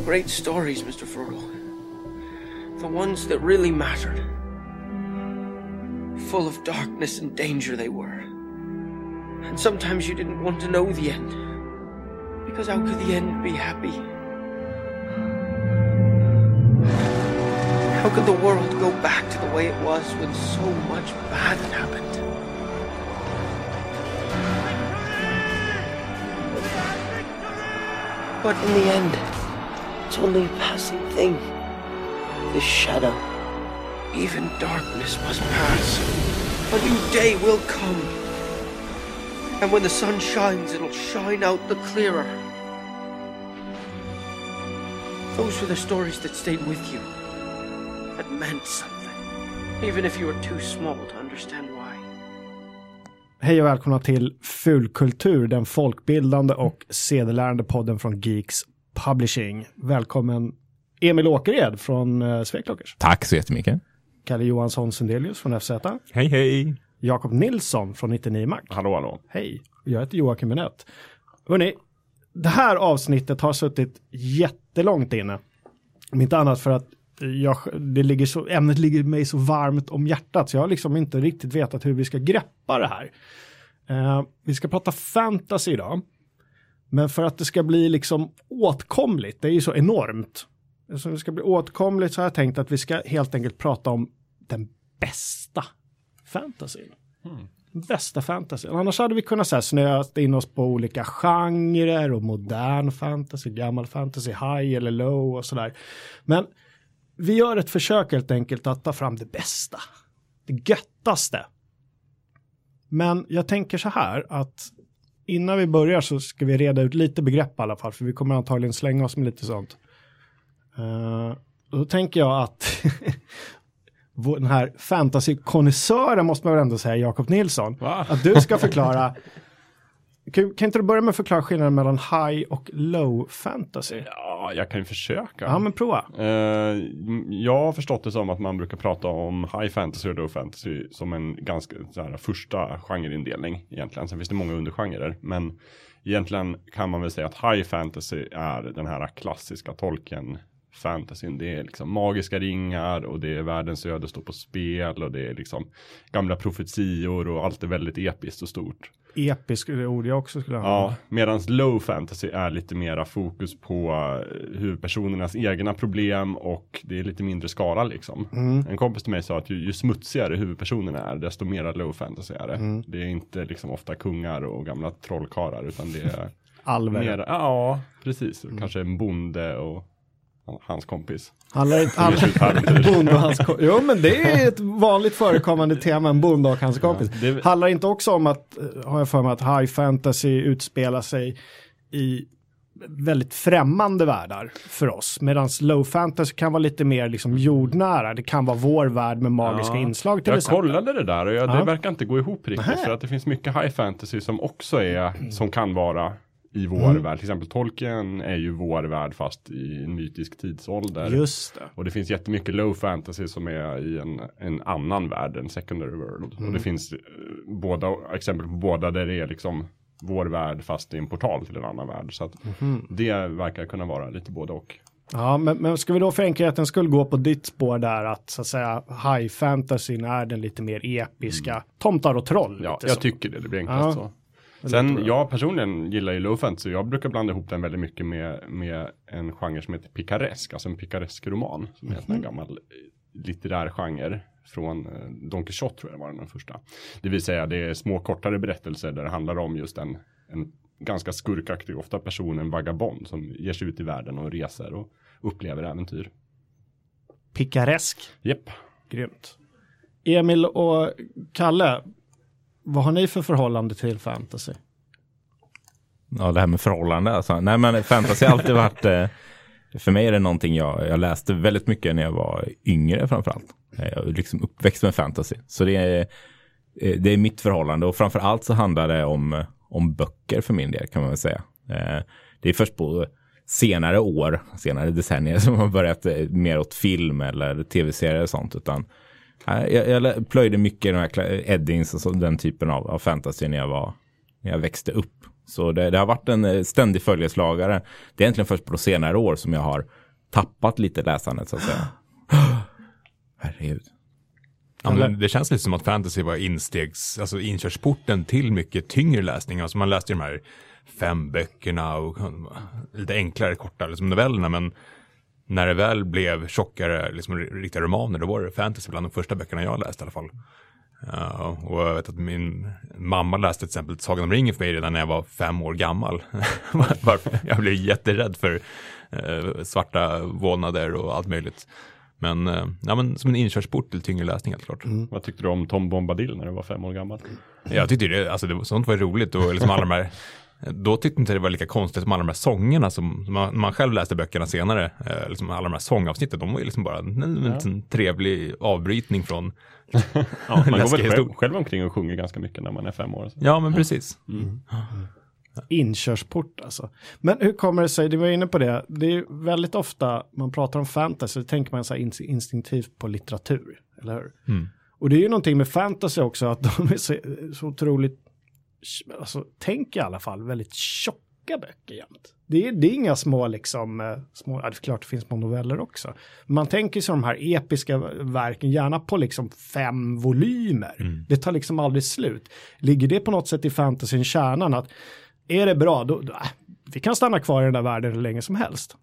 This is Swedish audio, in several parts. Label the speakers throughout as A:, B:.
A: the great stories, Mr. Frodo. The ones that really mattered. Full of darkness and danger they were. And sometimes you didn't want to know the end. Because how could the end be happy? How could the world go back to the way it was when so much bad had happened? But in the end, it's only a passing thing. This shadow. Even darkness must pass. A new day will come. And when the sun shines, it'll shine out the clearer. Those were the stories that stayed with you. That meant something. Even if you were too small to understand why.
B: Hej och välkomna till Fulkultur, den folkbildande och sedelärande podden från Geeks Publishing. Välkommen Emil Åkered från uh, Sveklockers.
C: Tack så jättemycket.
B: Kalle Johansson Sundelius från FZ.
C: Hej hej.
B: Jakob Nilsson från 99 Mac.
D: Hallå hallå.
B: Hej. Jag heter Joakim Benett. Hörrni, det här avsnittet har suttit jättelångt inne. Om inte annat för att jag, det ligger så, ämnet ligger mig så varmt om hjärtat så jag har liksom inte riktigt vetat hur vi ska greppa det här. Uh, vi ska prata fantasy idag. Men för att det ska bli liksom åtkomligt, det är ju så enormt. Så det ska bli åtkomligt så har jag tänkt att vi ska helt enkelt prata om den bästa fantasyn. Mm. Bästa fantasyn. Annars hade vi kunnat säga snöat in oss på olika genrer och modern fantasy, gammal fantasy, high eller low och sådär. Men vi gör ett försök helt enkelt att ta fram det bästa. Det göttaste. Men jag tänker så här att innan vi börjar så ska vi reda ut lite begrepp i alla fall, för vi kommer antagligen slänga oss med lite sånt. Uh, då tänker jag att den här fantasy-konnässören måste man väl ändå säga, Jakob Nilsson,
D: Va?
B: att du ska förklara kan, kan inte du börja med att förklara skillnaden mellan high och low fantasy?
D: Ja, jag kan ju försöka.
B: Ja, men prova.
D: Uh, jag har förstått det som att man brukar prata om high fantasy och low fantasy som en ganska så här, första genreindelning egentligen. Sen finns det många undergenrer, men egentligen kan man väl säga att high fantasy är den här klassiska tolken fantasyn. Det är liksom magiska ringar och det är världens öde står på spel och det är liksom gamla profetior och allt är väldigt episkt och stort.
B: Episk det ord jag också skulle ha.
D: Ja, medan low fantasy är lite mera fokus på eh, huvudpersonernas egna problem och det är lite mindre skala liksom.
B: Mm.
D: En kompis till mig sa att ju, ju smutsigare huvudpersonerna är, desto mera low fantasy är det.
B: Mm.
D: Det är inte liksom ofta kungar och gamla trollkarlar utan det är
B: Alver.
D: mera, ja, precis. Kanske en bonde och hans kompis.
B: Inte handlar, bonde och hans kompis. Jo men det är ett vanligt förekommande tema, en bonde och hans kompis.
D: Ja, det...
B: Handlar inte också om att, har jag för mig, att high fantasy utspelar sig i väldigt främmande världar för oss. Medan low fantasy kan vara lite mer liksom jordnära. Det kan vara vår värld med magiska
D: ja,
B: inslag till
D: jag
B: exempel.
D: Jag kollade det där och jag,
B: ja.
D: det verkar inte gå ihop riktigt.
B: Nähä.
D: För att det finns mycket high fantasy som också är, som kan vara i vår
B: Mm.
D: värld. Till exempel Tolkien är ju vår värld fast i en mytisk tidsålder.
B: Just det.
D: Och det finns jättemycket low fantasy som är i en, en annan värld, en secondary world.
B: Mm.
D: Och det finns eh, båda, exempel på båda där det är liksom vår värld fast i en portal till en annan värld. Så att
B: Mhm.
D: det verkar kunna vara lite både och.
B: Ja, men, men ska vi då för enkelhetens skull gå på ditt spår där att så att säga high fantasy är den lite mer episka tomtar och troll?
D: Mm. Ja, jag
B: så.
D: tycker det, det blir enklast
B: Ja.
D: så. Sen jag personligen gillar ju low fantasy. Jag brukar blanda ihop den väldigt mycket med, med en genre som heter pikaresk, alltså en pikaresk roman. Som är en sån här gammal eh, litterär genre från eh, Don Quixote tror jag var den första. Det vill säga det är små kortare berättelser där det handlar om just en, en ganska skurkaktig, ofta person, en vagabond som ger sig ut i världen och reser och upplever äventyr.
B: Pikaresk.
D: Japp.
B: Grymt. Emil och Kalle, vad har ni för förhållande till fantasy?
C: Ja, det här med förhållande alltså. Nej, men fantasy har alltid varit, eh, för mig är det någonting jag, jag läste väldigt mycket när jag var yngre framförallt. Eh, jag är liksom uppväxt med fantasy. Så det är, eh, det är mitt förhållande och framförallt så handlar det om, eh, om böcker för min del kan man väl säga. Det är först på senare år, senare decennier som har börjat mer åt film eller tv-serier och sånt. Utan jag, jag plöjde mycket i de här Eddings och så, den typen av, av fantasy när jag var, när jag växte upp. Så det, det har varit en eh, ständig följeslagare. Det är egentligen först på senare år som jag har tappat lite läsandet så att säga. Herregud.
E: Ja, men det känns lite som att fantasy var instegs, alltså inkörsporten till mycket tyngre läsning. Alltså man läste ju de här fem böckerna och lite enklare korta liksom novellerna. Men när det väl blev tjockare, liksom riktiga romaner, då var det fantasy bland de första böckerna jag läste i alla fall. Uh, och jag vet att min mamma läste till exempel Sagan om ringen för mig redan när jag var fem år gammal. Jag blev jätterädd för uh, svarta vålnader och allt möjligt. Men, uh, ja, men som en inkörsport till tyngre läsning helt klart.
D: Mm. Vad tyckte du om Tom Bombadil när du var fem år gammal?
E: Jag tyckte det, alltså det, sånt var roligt och liksom alla de här då tyckte inte det var lika konstigt som alla de här sångerna som man, man själv läste böckerna senare. Eh, liksom alla de här sångavsnitten, de var ju liksom bara en, en, ja. en trevlig avbrytning från
D: ja, Man går väl själv, själv omkring och sjunger ganska mycket när man är fem år. Så.
E: Ja, men precis. Mm.
B: Mm. Inkörsport alltså. Men hur kommer det sig, du var inne på det, det är väldigt ofta man pratar om fantasy, så tänker man så här instinktivt på litteratur, eller hur? Mm. Och det är ju någonting med fantasy också, att de är så, så otroligt alltså, tänk i alla fall, väldigt tjocka böcker jämt. Det är, det är inga små, liksom, eh, små, det är klart det finns små noveller också. Man tänker sig de här episka verken, gärna på liksom fem volymer. Mm. Det tar liksom aldrig slut. Ligger det på något sätt i fantasyn kärnan att är det bra, då, då, äh, vi kan stanna kvar i den där världen hur länge som helst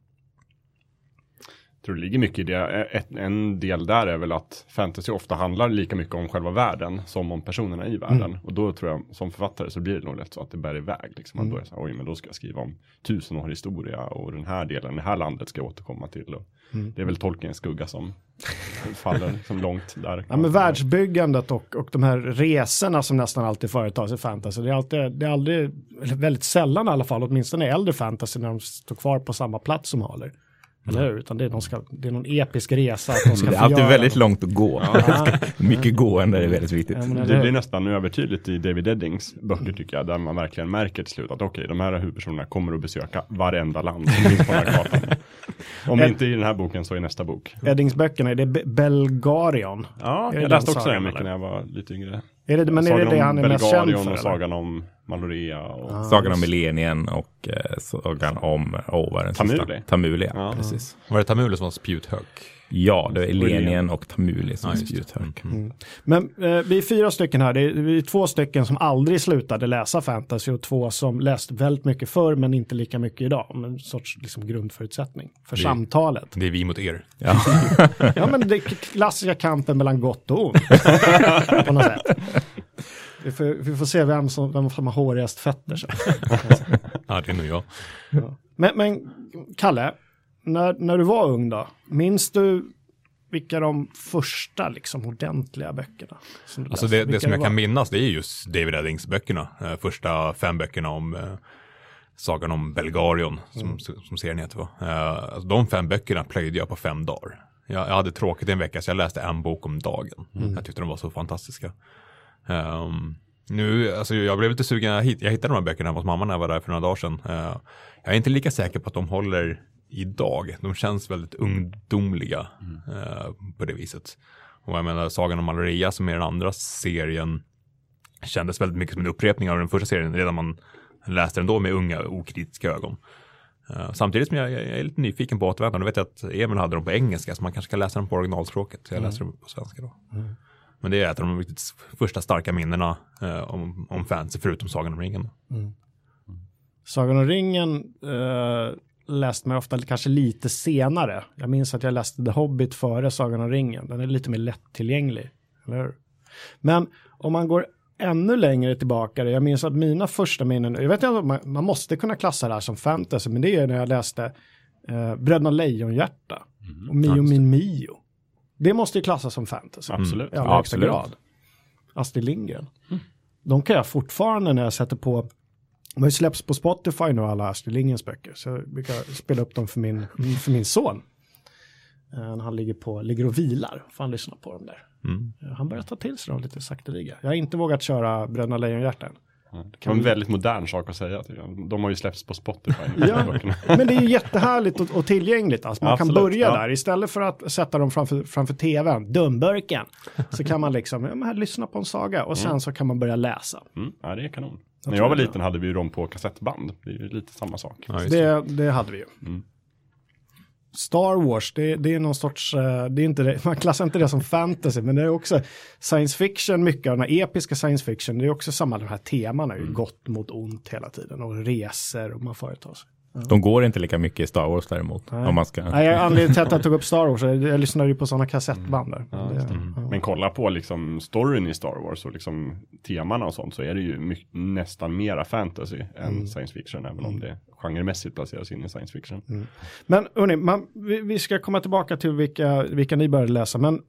D: tror det ligger mycket i det. En del där är väl att fantasy ofta handlar lika mycket om själva världen som om personerna i världen. Mm. Och då tror jag som författare så blir det nog lätt så att det bär iväg. Liksom. Man mm. börjar säga, oj men då ska jag skriva om tusen år historia och den här delen, det här landet ska jag återkomma till. Mm. Det är väl Tolkiens skugga som faller liksom långt där.
B: Ja men världsbyggandet och, och de här resorna som nästan alltid företas i fantasy. Det är, alltid, det är aldrig, väldigt sällan i alla fall, åtminstone i äldre fantasy när de står kvar på samma plats som håller. Eller hur? Utan det är, de ska, det är någon episk resa. Att de ska
C: det är alltid väldigt något. långt att gå. Ja. Mycket gående är väldigt viktigt.
D: Ja, det blir nästan övertydligt i David Eddings böcker tycker jag. Där man verkligen märker till slut att okej, okay, de här huvudpersonerna kommer att besöka varenda land som finns på den här kartan. Om Ed inte i den här boken så i nästa bok.
B: Eddings böckerna, är det Belgarion?
D: Ja, jag läste också den mycket när jag var lite yngre.
B: Är det, men sagan är det det han är mest känd för?
D: och sagan om Malorea. Och...
C: Ah, sagan om Millenien och eh, sagan om, oh, vad är den
D: Tamuli.
C: Sista? Tamuli, ja, precis.
E: Var det Tamuli som var spjuthög?
C: Ja, det är Lenien och Tamuli som ja, är spjuthög. Mm. Mm.
B: Men eh, vi är fyra stycken här, det är, vi är två stycken som aldrig slutade läsa fantasy och två som läst väldigt mycket förr men inte lika mycket idag. En sorts liksom, grundförutsättning för det, samtalet.
E: Det är vi mot er.
B: Ja, ja men det klassiska kampen mellan gott och ont. på något sätt. Vi får, vi får se vem som, vem som har hårigast fötter.
E: ja, det är nog jag.
B: Ja. Men, men Kalle, när, när du var ung då, minns du vilka de första liksom ordentliga böckerna?
E: Som alltså det, det som jag kan minnas det är just David Eddings böckerna. Eh, första fem böckerna om eh, Sagan om Belgarion som, mm. som serien heter. Va? Eh, alltså de fem böckerna plöjde jag på fem dagar. Jag, jag hade tråkigt en vecka så jag läste en bok om dagen. Mm. Jag tyckte de var så fantastiska. Um, nu, alltså jag blev lite sugen, jag hittade de här böckerna hos mamma när jag var där för några dagar sedan. Uh, jag är inte lika säker på att de håller idag. De känns väldigt ungdomliga mm. uh, på det viset. Och jag menar, Sagan om Maloria som är den andra serien kändes väldigt mycket som en upprepning av den första serien redan man läste den då med unga okritiska ögon. Uh, samtidigt som jag, jag, är lite nyfiken på återvändande. Nu vet jag att Emil hade dem på engelska så man kanske ska läsa dem på originalspråket. Jag mm. läser dem på svenska då. Mm. Men det är ett av de riktigt första starka minnena eh, om, om fantasy förutom Sagan om ringen. Mm.
B: Sagan om ringen eh, läste man ofta kanske lite senare. Jag minns att jag läste The Hobbit före Sagan om ringen. Den är lite mer lättillgänglig. Eller hur? Men om man går ännu längre tillbaka, jag minns att mina första minnen, jag vet inte, man, man måste kunna klassa det här som fantasy, men det är när jag läste eh, Bröderna Lejonhjärta mm. och Mio min Mio. Det måste ju klassas som fantasy.
D: Absolut.
B: I allra ja, högsta grad. Astrid Lindgren. Mm. De kan jag fortfarande när jag sätter på de har ju släppts på Spotify nu alla Astrid Lindgrens böcker. Så jag brukar spela upp dem för min, för min son. Uh, han ligger, på, ligger och vilar. Får han lyssna på dem där. Mm. Uh, han börjar ta till sig dem lite sakteliga. Jag har inte vågat köra Bröderna Lejonhjärta
D: det var en väldigt modern sak att säga. De har ju släppts på Spotify.
B: ja, men det är ju jättehärligt och, och tillgängligt. Alltså man Absolut, kan börja ja. där istället för att sätta dem framför, framför tvn, dumburken. Så kan man liksom ja, här, lyssna på en saga och sen mm. så kan man börja läsa.
D: Mm. Ja, det är kanon. När jag var liten hade vi ju dem på kassettband. Det är ju lite samma sak.
E: Ja, det.
B: Det, det hade vi ju.
D: Mm.
B: Star Wars, det, det är någon sorts, eh, det är inte det, man klassar inte det som fantasy, men det är också science fiction, mycket av den här episka science fiction, det är också samma, de här teman är ju gott mot ont hela tiden och resor och man företar sig.
C: De går inte lika mycket i Star Wars däremot.
B: Nej.
C: Om man ska.
B: Nej, jag- anledningen till att jag tog upp Star Wars, jag, lyssnade ju på sådana kassettband där.
D: Ja,
B: Det-
D: det.
B: ja.
D: Men kolla på liksom storyn i Star Wars och liksom temana och sånt så är det ju my- nästan mera fantasy än science fiction. Även om det genremässigt placeras in i science fiction.
B: Men hörni, man, vi, vi ska komma tillbaka till vilka, vilka ni började läsa, men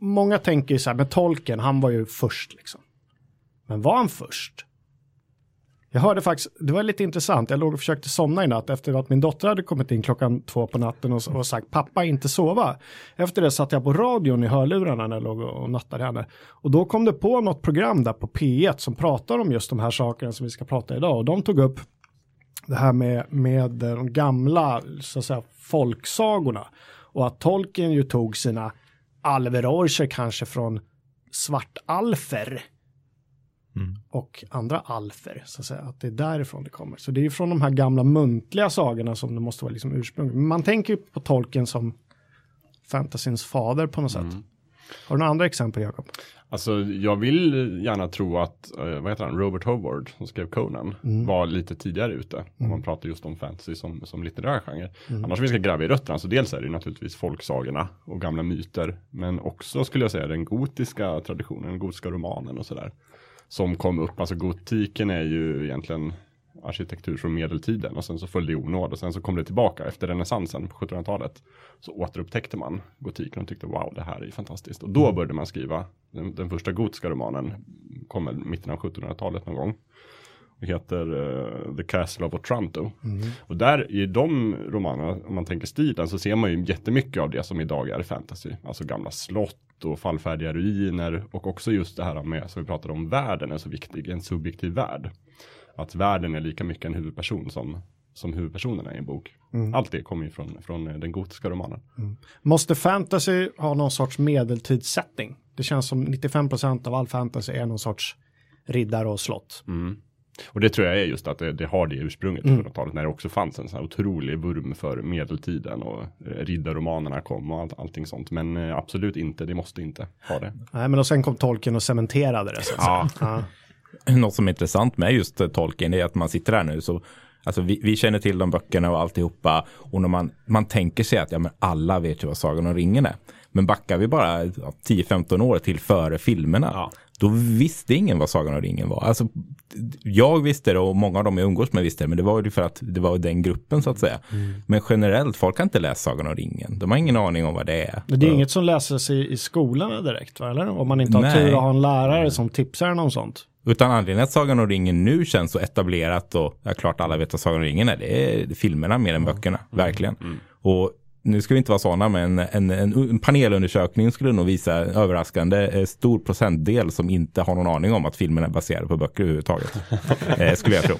B: många tänker ju så här, men Tolkien, han var ju först liksom. Men var han först? Jag hörde faktiskt, det var lite intressant, jag låg och försökte somna i natt efter att min dotter hade kommit in klockan två på natten och, och sagt pappa inte sova. Efter det satt jag på radion i hörlurarna när jag låg och och nattade henne. Och då kom det på något program där på P1 som pratar om just de här sakerna som vi ska prata idag. Och de tog upp det här med, med de gamla så att säga, folksagorna. Och att Tolkien ju tog sina alverorcher kanske från svartalfer. Och andra alfer, så att säga. Att det är därifrån det kommer. Så det är ju från de här gamla muntliga sagorna som det måste vara liksom ursprung. Man tänker ju på Tolkien som fantasins fader på något sätt. Har du några andra exempel, Jakob?
D: Alltså jag vill gärna tro att, eh, vad heter han, Robert Howard som skrev Conan var lite tidigare ute. Om man pratar just om fantasy som, som litterär genre. Annars om vi ska gräva i rötterna så dels är det ju naturligtvis folksagorna och gamla myter. Men också skulle jag säga den gotiska traditionen, den gotiska romanen och sådär. Som kom upp, alltså gotiken är ju egentligen arkitektur från medeltiden och sen så i onåd och sen så kom det tillbaka efter renässansen på 1700-talet. Så återupptäckte man gotiken och tyckte wow det här är ju fantastiskt. Och då började man skriva den, den första gotiska romanen, kom mitten av 1700-talet någon gång. Heter eh, The Castle of Otranto. Och där i de romanerna, om man tänker stilen, så ser man ju jättemycket av det som idag är fantasy. Alltså gamla slott och fallfärdiga ruiner och också just det här med, som vi pratade om, världen är så viktig, en subjektiv värld. Att världen är lika mycket en huvudperson som, som huvudpersonerna i en bok. Allt det kommer ju från, från eh, den gotiska romanen.
B: Måste fantasy ha någon sorts medeltidssetting? Det känns som 95% av all fantasy är någon sorts riddare och slott.
D: Och det tror jag är just att det, det har det ursprunget på 1700-talet när det också fanns en sån här otrolig vurm för medeltiden och eh, riddarromanerna kom och allt, allting sånt. Men eh, absolut inte, det måste inte ha det.
B: Nej, men och sen kom Tolkien och cementerade det. Så att säga. Ja.
C: Något som är intressant med just eh, Tolkien är att man sitter här nu så Alltså vi, vi känner till de böckerna och alltihopa och när man, man tänker sig att ja, men alla vet ju vad Sagan om ringen är. Men backar vi bara ja, 10-15 år till före filmerna,
D: Ja.
C: Då visste ingen vad Sagan om ringen var. Alltså, jag visste det och många av dem jag umgås med visste det, men det var ju för att det var den gruppen så att säga. Men generellt, folk har inte läst Sagan om ringen. De har ingen aning om vad det är.
B: Men det är inget som läses i, i skolorna direkt, va? eller? Om man inte har
C: Nej.
B: tur att ha en lärare som tipsar en om sånt.
C: Utan anledningen att Sagan om ringen nu känns så etablerat och ja, klart alla vet vad Sagan om ringen är. Det är filmerna mer än böckerna, verkligen. Och nu ska vi inte vara sådana, men en, en, en panelundersökning skulle nog visa en överraskande eh, stor procentdel som inte har någon aning om att filmerna är baserade på böcker överhuvudtaget. eh, skulle jag tro.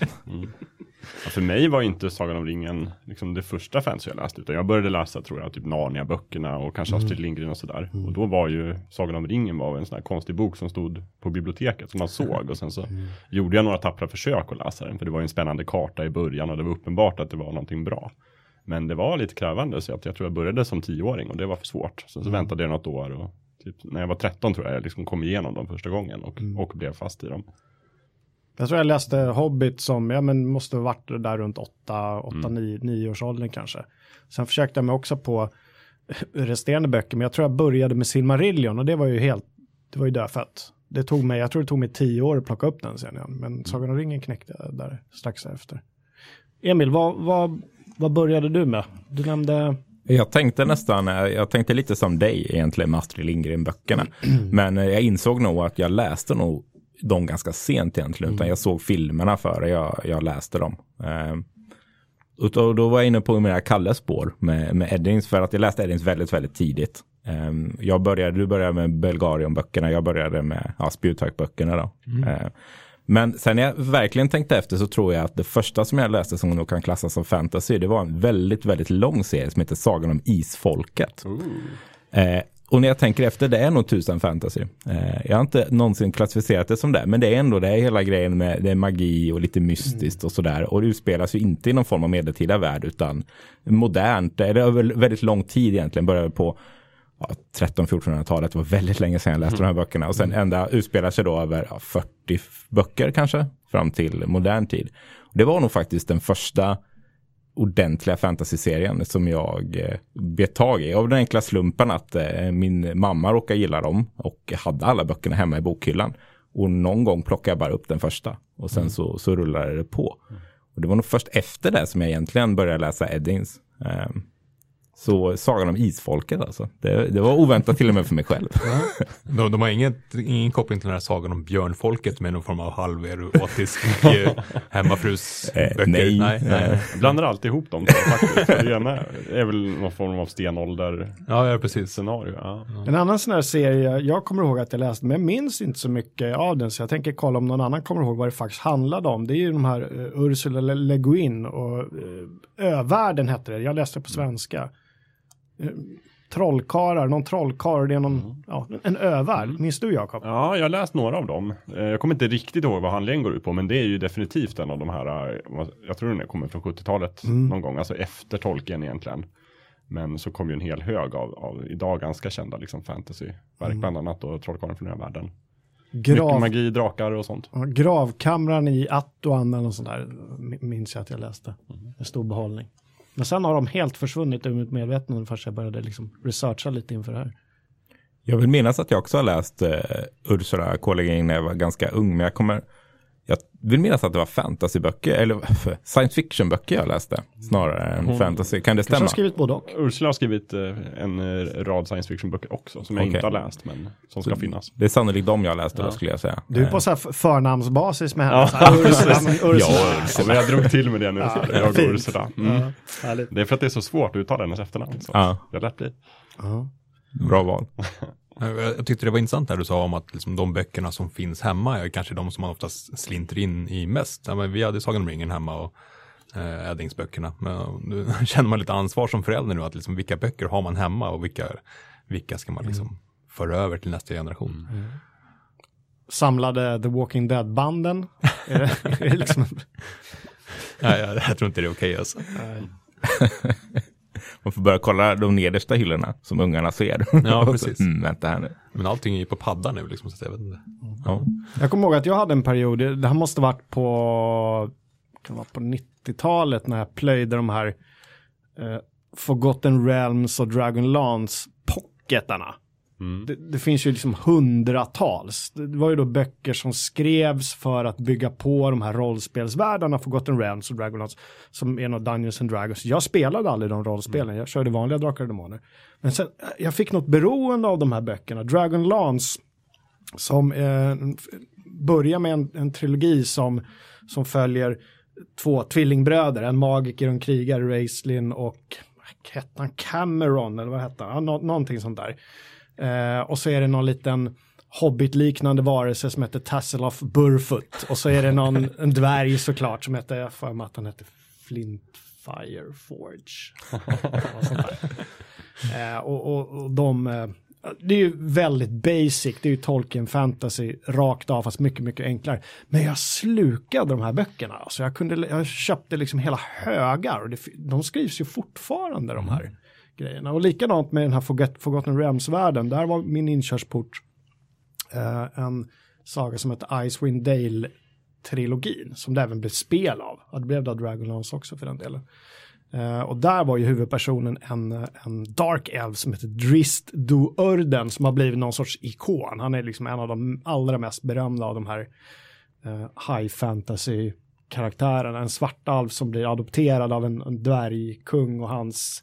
D: Ja, för mig var inte Sagan om ringen liksom det första fantasy jag läste, utan jag började läsa tror jag typ Narnia-böckerna och kanske Astrid Lindgren och sådär. Och då var ju Sagan om ringen var en sån här konstig bok som stod på biblioteket som man såg och sen så gjorde jag några tappra försök att läsa den, för det var ju en spännande karta i början och det var uppenbart att det var någonting bra. Men det var lite krävande så att jag tror jag började som tioåring och det var för svårt. Sen så väntade jag något år och typ, när jag var 13 tror jag jag liksom kom igenom dem första gången och, och blev fast i dem.
B: Jag tror jag läste Hobbit som, ja men måste ha varit där runt 8, 8 9, 9 års åldern kanske. Sen försökte jag mig också på resterande böcker, men jag tror jag började med Silmarillion och det var ju helt, det var ju dödfött. Det tog mig, jag tror det tog mig tio år att plocka upp den sen igen, men Sagan om ringen knäckte jag där strax efter. Emil, vad, vad, vad började du med? Du nämnde,
C: Jag tänkte nästan, eh, jag tänkte lite som dig egentligen med Astrid Lindgren-böckerna. Men eh, jag insåg nog att jag läste nog dem ganska sent egentligen. Utan jag såg filmerna före jag, jag läste dem. Eh, och då, då var jag inne på mina Kalles spår med, med Eddings. För att jag läste Eddings väldigt, väldigt tidigt. Jag började, du började med Belgarion-böckerna. Jag började med ja, Spjutverk-böckerna då. Eh, men sen när jag verkligen tänkte efter så tror jag att det första som jag läste som nog kan klassas som fantasy, det var en väldigt, väldigt lång serie som heter Sagan om Isfolket. Eh, och när jag tänker efter, det är nog tusen fantasy. Eh, jag har inte någonsin klassificerat det som det, men det är ändå det är hela grejen med det är magi och lite mystiskt och sådär. Och det utspelas ju inte i någon form av medeltida värld, utan modernt, eller över väldigt lång tid egentligen, började på ja, 13-1400-talet, det var väldigt länge sedan jag läste mm. de här böckerna. Och sen ända utspelar sig då över ja, 40 böcker kanske, fram till modern tid. Och det var nog faktiskt den första ordentliga fantasyserien som jag eh, bet tag i. Av den enkla slumpen att eh, min mamma råkade gilla dem och hade alla böckerna hemma i bokhyllan. Och någon gång plockade jag bara upp den första och sen mm. så, så rullade det på. Och det var nog först efter det som jag egentligen började läsa Eddings. Så Sagan om Isfolket alltså. Det, det, var oväntat till och med för mig själv.
E: de, de har inget, ingen koppling till den här Sagan om Björnfolket med någon form av halverotisk eh, hemmafrus
C: eh? Nej.
D: nej, nej. Jag blandar alltid ihop dem. faktiskt. Det ena är väl någon form av stenålder
E: ja, ja, precis.
D: scenario. Ja.
B: En annan sån här serie, jag kommer ihåg att jag läste, men jag minns inte så mycket av den, så jag tänker kolla om någon annan kommer ihåg vad det faktiskt handlade om. Det är ju de här uh, Ursula Le Guin och uh, Övärlden hette det, jag läste på svenska trollkarlar, någon trollkarl, det är någon, mm. ja, en övärld. Mm. Minns du Jakob?
D: Ja, jag har läst några av dem. Eh, jag kommer inte riktigt ihåg vad handlingen går ut på, men det är ju definitivt en av de här, eh, jag tror den kommer från 70-talet mm. någon gång, alltså efter tolken egentligen. Men så kom ju en hel hög av, av idag ganska kända liksom fantasyverk, mm. bland annat då Trollkarlen från den världen. Grav... Mycket magi, drakar och sånt.
B: Ja, gravkamrarna i Attuan och sånt där minns jag att jag läste. Mm. En stor behållning. Men sen har de helt försvunnit ur mitt medvetande förrän jag började liksom researcha lite inför det här.
C: Jag vill minnas att jag också har läst eh, Ursula K. när jag var ganska ung, men jag kommer jag vill minnas att det var fantasyböcker, eller science fiction-böcker jag läste, snarare än Hon, fantasy. Kan det stämma?
B: Har skrivit både och.
D: Ursula har skrivit eh, en eh, rad science fiction-böcker också, som jag inte har läst, men som ska så finnas.
C: Det är sannolikt de jag läste ja. då, skulle jag säga.
B: Du är på så här förnamnsbasis med henne.
D: Ja, Ursula, Ursula. Ja, Ursula. men jag drog till med det nu, ja, jag och Ursula. Mm. Ja, det är för att det är så svårt att uttala hennes efternamn. Så ja. Det lätt bli.
C: Ja. Bra val.
E: Jag tyckte det var intressant när du sa om att liksom de böckerna som finns hemma är kanske de som man oftast slinter in i mest. Ja, men vi hade Sagan om ringen hemma och eh, Eddingsböckerna. Men nu känner man lite ansvar som förälder nu att liksom, vilka böcker har man hemma och vilka, vilka ska man liksom mm. föra över till nästa generation. Mm.
B: Samlade The Walking Dead-banden.
E: liksom... Nej, jag, jag tror inte det är okej okay, alltså.
C: Man får börja kolla de nedersta hyllorna som ungarna ser.
E: Ja, precis.
C: mm, vänta här nu.
E: Men allting är ju på padda nu liksom, så jag vet inte.
B: Ja. Jag kommer ihåg att jag hade en period, det här måste varit på, kan vara på 90-talet när jag plöjde de här eh, Forgotten Realms och Dragon Lance pocketarna. Mm. Det, det, finns ju liksom hundratals. Det var ju då böcker som skrevs för att bygga på de här rollspelsvärldarna Forgotten Realms och Dragonlance som är något Dungeons and Dragons. Jag spelade aldrig de rollspelen, jag körde vanliga Drakar och Demoner. Men sen, jag fick något beroende av de här böckerna. Dragonlance som eh, börjar med en, en trilogi som, som följer två tvillingbröder, en magiker och en krigare, Raislin och hette han Cameron eller vad hette han? Nå någonting sånt där. Eh, och så är det någon liten hobbit-liknande varelse som heter Tasseloff Burfoot. Och så är det någon en dvärg såklart som heter, jag för mig att han heter Flintfire Forge. eh, och, och, och, de, eh, det är ju väldigt basic, det är ju Tolkien fantasy rakt av fast mycket, mycket enklare. Men jag slukade de här böckerna, alltså jag, kunde, jag köpte liksom hela högar och det, de skrivs ju fortfarande de här. Grejerna. Och likadant med den här Forget, Forgotten Realms-världen, där var min inkörsport eh, en saga som heter Icewind Dale-trilogin, som det även blev spel av. Ja, det blev det Dragonlance också för den delen. Uh, och där var ju huvudpersonen en, eh, en Dark Elf som heter Drist Du Urden som har blivit någon sorts ikon. Han är liksom en av de allra mest berömda av de här uh, high fantasy karaktärerna. En svart alv som blir adopterad av en, en dvärgkung och hans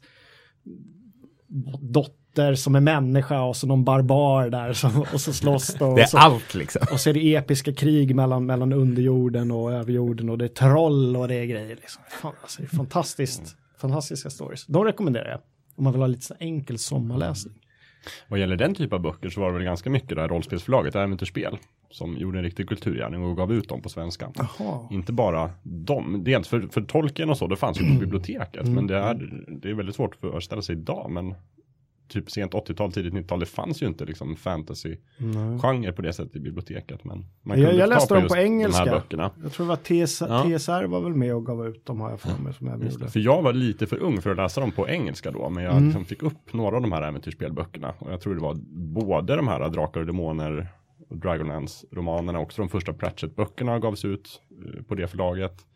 B: dotter som är människa och så någon barbar där som, och så slåss då.
C: Det är
B: så,
C: allt liksom.
B: Och så är det episka krig mellan, mellan underjorden och överjorden och det är troll och det är grejer. Liksom. Fan, alltså, fantastiskt, fantastiska stories. De rekommenderar jag om man vill ha lite så enkel sommarläsning.
D: Vad gäller den typ av böcker så var det väl ganska mycket det här rollspelsförlaget, Äventyrsspel, som gjorde en riktig kulturgärning och gav ut dem på svenska. Aha. Inte bara dem, dels för, för tolken och så, det fanns ju på biblioteket, mm. men det är, det är väldigt svårt att föreställa sig idag, men typ sent 80-tal, tidigt 90-tal, det fanns ju inte liksom fantasy-genre på det sättet i biblioteket. Men man
B: Jag-
D: kunde
B: jag läste dem på engelska.
D: De här böckerna.
B: Jag tror det var TS,
D: Ja.
B: TSR var väl med och gav ut dem har jag för mig som jag.
D: För jag var lite för ung för att läsa dem på engelska då, men jag
B: Mm.
D: liksom fick upp några av de här äventyrsspelböckerna. Och jag tror det var både de här Drakar och Demoner och Dragonlance-romanerna, också de första Pratchett-böckerna gavs ut eh, på det förlaget.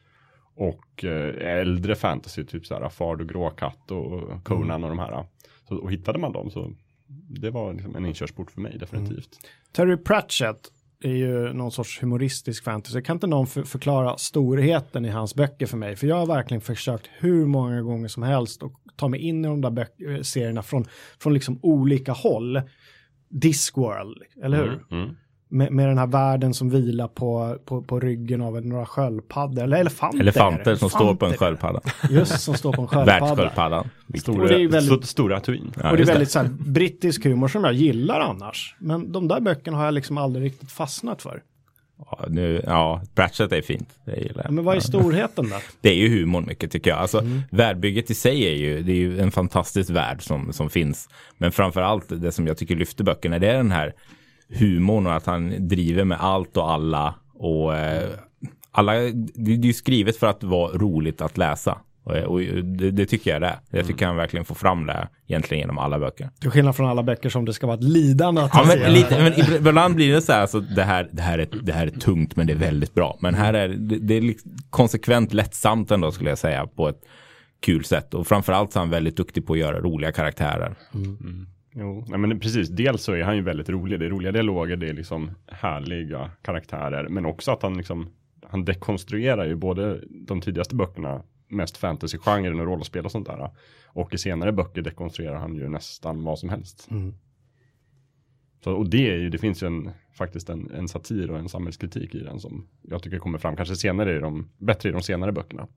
D: Och eh, äldre fantasy, typ så här Fard och Gråkatt och Conan
B: Mm.
D: och de här. Så, och hittade man dem så det var liksom en inkörsport för mig definitivt.
B: Terry Pratchett är ju någon sorts humoristisk fantasy. Kan inte någon för förklara storheten i hans böcker för mig? För jag har verkligen försökt hur många gånger som helst och ta mig in i de där eh, serierna från, från liksom olika håll. Discworld, eller hur?
D: Mm, mm.
B: Med, med den här världen som vilar på, på, på ryggen av några sköldpaddor, eller elefanter.
C: Elefanter som står på en
B: Elefanter.
C: sköldpadda.
B: Just, som står på en sköldpadda.
C: Världssköldpaddan.
D: Stora,
B: Och det är väldigt-
D: stora.
C: Ja,
B: och det är väldigt så här, brittisk humor som jag gillar annars. Men de där böckerna har jag liksom aldrig riktigt fastnat för.
C: Ja, nu, ja, Pratchett är fint. Det gillar
B: Ja,
C: jag.
B: men vad är storheten då?
C: Det är ju humorn mycket tycker jag. Alltså,
B: Mm.
C: Världbygget i sig är ju, det är ju en fantastisk värld som, som finns. Men framför allt det som jag tycker lyfter böckerna, det är den här humorn och att han driver med allt och alla. Och eh, alla, det, det är ju skrivet för att vara roligt att läsa. Och, och det, det tycker jag det är. Jag tycker han verkligen får fram det egentligen genom alla böcker.
B: Till skillnad från alla böcker som det ska vara ett lidande att
C: Ja, men, lite, men ibland blir det så här, alltså, det, här, det, här är, det här är tungt men det är väldigt bra. Men här är det, det är liksom konsekvent lättsamt ändå skulle jag säga på ett kul sätt. Och framförallt så är han väldigt duktig på att göra roliga karaktärer.
D: Jo, nej, men precis. Dels så är han ju väldigt rolig. Det är roliga dialoger, det är liksom härliga karaktärer. Men också att han liksom, han dekonstruerar ju både de tidigaste böckerna, mest fantasy-genren och rollspel och sånt där. Och i senare böcker dekonstruerar han ju nästan vad som helst.
B: Mm.
D: Så, och det är ju, det finns ju en, faktiskt en, en satir och en samhällskritik i den som jag tycker kommer fram, kanske senare i de, bättre i de senare böckerna.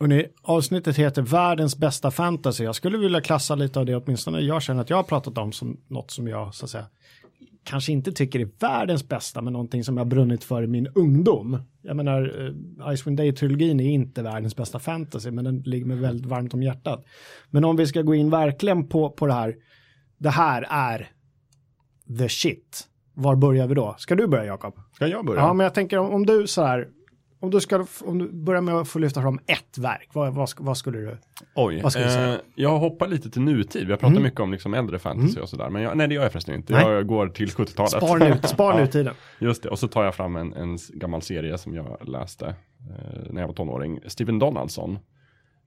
B: Hörrni, avsnittet heter Världens bästa fantasy. Jag skulle vilja klassa lite av det, åtminstone jag känner att jag har pratat om som något som jag så att säga kanske inte tycker är världens bästa, men någonting som jag brunnit för i min ungdom. Jag menar, uh, Icewind Dale-trilogin är inte världens bästa fantasy, men den ligger mig väldigt varmt om hjärtat. Men om vi ska gå in verkligen på, på det här, det här är the shit. Var börjar vi då? Ska du börja, Jakob?
D: Ska jag börja?
B: Ja, men jag tänker om, om du så här, om du ska, om du börjar med att få lyfta fram ett verk, vad, vad, vad skulle du?
D: Oj,
B: Vad du säga? Mm.
D: eh, jag hoppar lite till nutid. Vi har pratat mycket om liksom äldre fantasy och sådär. Men jag, nej, det gör jag förresten inte.
B: Nej.
D: Jag går till 70-talet.
B: Spar nu, spar
D: Ja,
B: nutiden.
D: Just det, och så tar jag fram en, en gammal serie som jag läste eh, när jag var tonåring. Steven Donaldson.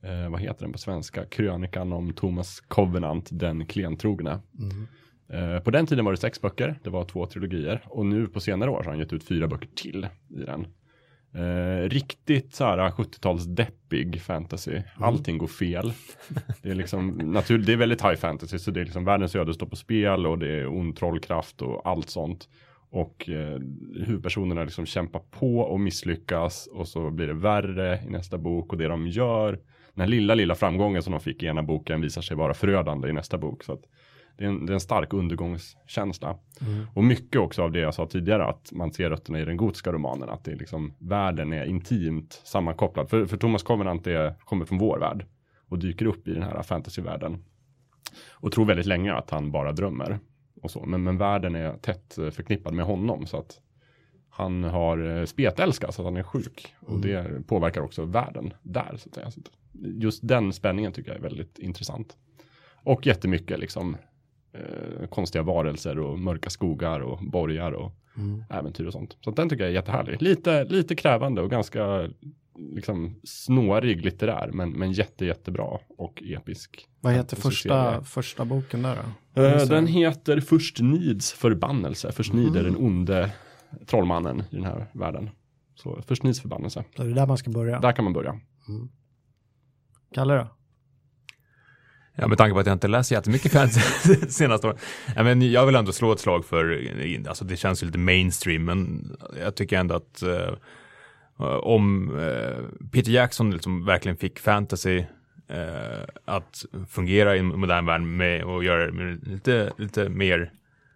D: Eh, vad heter den på svenska? Krönikan om Thomas Covenant, den klentrogne. Eh, på den tiden var det sex böcker, det var två trilogier. Och nu på senare år så har han gett ut fyra böcker till i den. Eh, riktigt så här 70-tals deppig fantasy. Allting går fel. Det är liksom naturligt, det är väldigt high fantasy så det är liksom världens öde står på spel och det är ond trollkraft och allt sånt. Och eh, huvudpersonerna liksom kämpar på och misslyckas och så blir det värre i nästa bok och det de gör. Den här lilla, lilla framgången som de fick i ena boken visar sig vara förödande i nästa bok. Så att det, är en, det är en stark undergångskänsla. Och mycket också av det jag sa tidigare, att man ser rötterna i den gotiska romanen, att det är liksom, världen är intimt sammankopplad. För, för Thomas Covenant är, kommer från vår värld och dyker upp i den här fantasyvärlden. Och tror väldigt länge att han bara drömmer. Och så. Men, men världen är tätt eh, förknippad med honom så att han har eh, spetälska så att han är sjuk. Och det påverkar också världen där. Så att säga. Just den spänningen tycker jag är väldigt intressant. Och jättemycket liksom eh, konstiga varelser och mörka skogar och borgar och äventyr och sånt. Så den tycker jag är jättehärlig. Lite, lite krävande och ganska liksom snårig litterär men, men jätte, jättebra och episk.
B: Vad heter första, första boken där då?
D: Eh, den heter Först Nids förbannelse. Först Nid är den onde trollmannen i den här världen. Så Först Nids förbannelse.
B: Så det är där man ska börja.
D: Där kan man börja.
B: Kalle då?
E: Ja, med tanke på att jag inte läst jättemycket fantasy senaste åren. Ja, men jag vill ändå slå ett slag för, alltså det känns ju lite mainstream, men jag tycker ändå att eh, om eh, Peter Jackson liksom verkligen fick fantasy eh, att fungera i en modern värld med och göra det med lite, lite mer,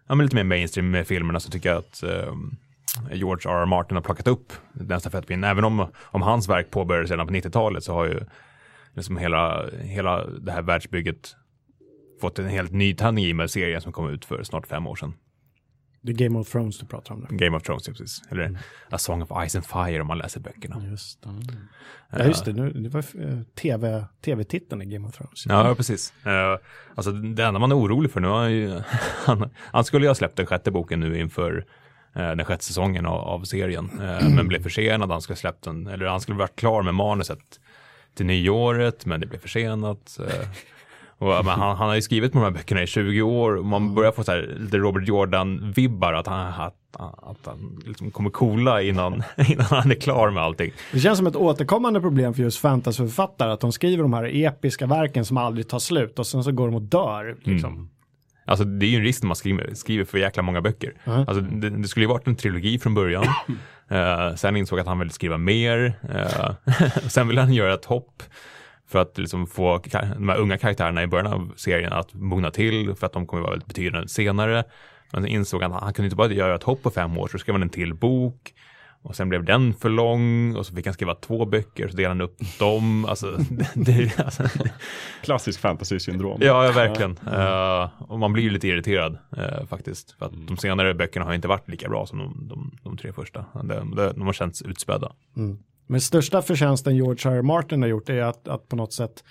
E: ja men lite mer mainstream med filmerna så tycker jag att eh, George R. R. Martin har plockat upp den stafettpinnen. Även om, om hans verk påbörjades redan på 90-talet så har ju liksom hela, hela det här världsbygget fått en helt nytändning i med serien som kom ut för snart fem år sedan.
B: Det är Game of Thrones du pratar om nu.
E: Game of Thrones, ja, precis. Eller mm. A Song of Ice and Fire om man läser böckerna.
B: Just det. Ja, just det. Nu, det var uh, TV, tv-titeln i Game of Thrones.
E: Ja, precis. Uh, alltså det enda man är orolig för nu, han, ju, han, han skulle ju ha släppt den sjätte boken nu inför den sjätte säsongen av, av serien, men blev försenad. Han skulle släppt den, eller han skulle varit klar med manuset till nyåret, men det blev försenat. Och, han, han, har ju skrivit på de här böckerna i 20 år och man börjar få så här, lite Robert Jordan-vibbar att han, att, att han liksom kommer coola innan, innan han är klar med allting.
B: Det känns som ett återkommande problem för just fantasyförfattare att de skriver de här episka verken som aldrig tar slut och sen så går de och dör. Liksom. Mm.
E: Alltså det är ju en risk när man skriver, skriver för jäkla många böcker. -huh. Alltså, det, det, skulle ju varit en trilogi från början. uh, sen insåg att han ville skriva mer. Uh, sen ville han göra ett hopp för att liksom få de här unga karaktärerna i början av serien att mogna till för att de kommer vara väldigt betydande senare. Men sen insåg han att han kunde inte bara göra ett hopp på fem år så skrev han en till bok och sen blev den för lång och så fick han skriva två böcker så delade han upp dem. Alltså, det, alltså,
D: Klassisk fantasy-syndrom.
E: Ja, ja verkligen. Ja. Uh, och man blir lite irriterad uh, faktiskt. För att mm. de senare böckerna har inte varit lika bra som de, de, de tre första. De, de, de har känts utspädda.
B: Mm. Men största förtjänsten George R. R. Martin har gjort är att, att på något sätt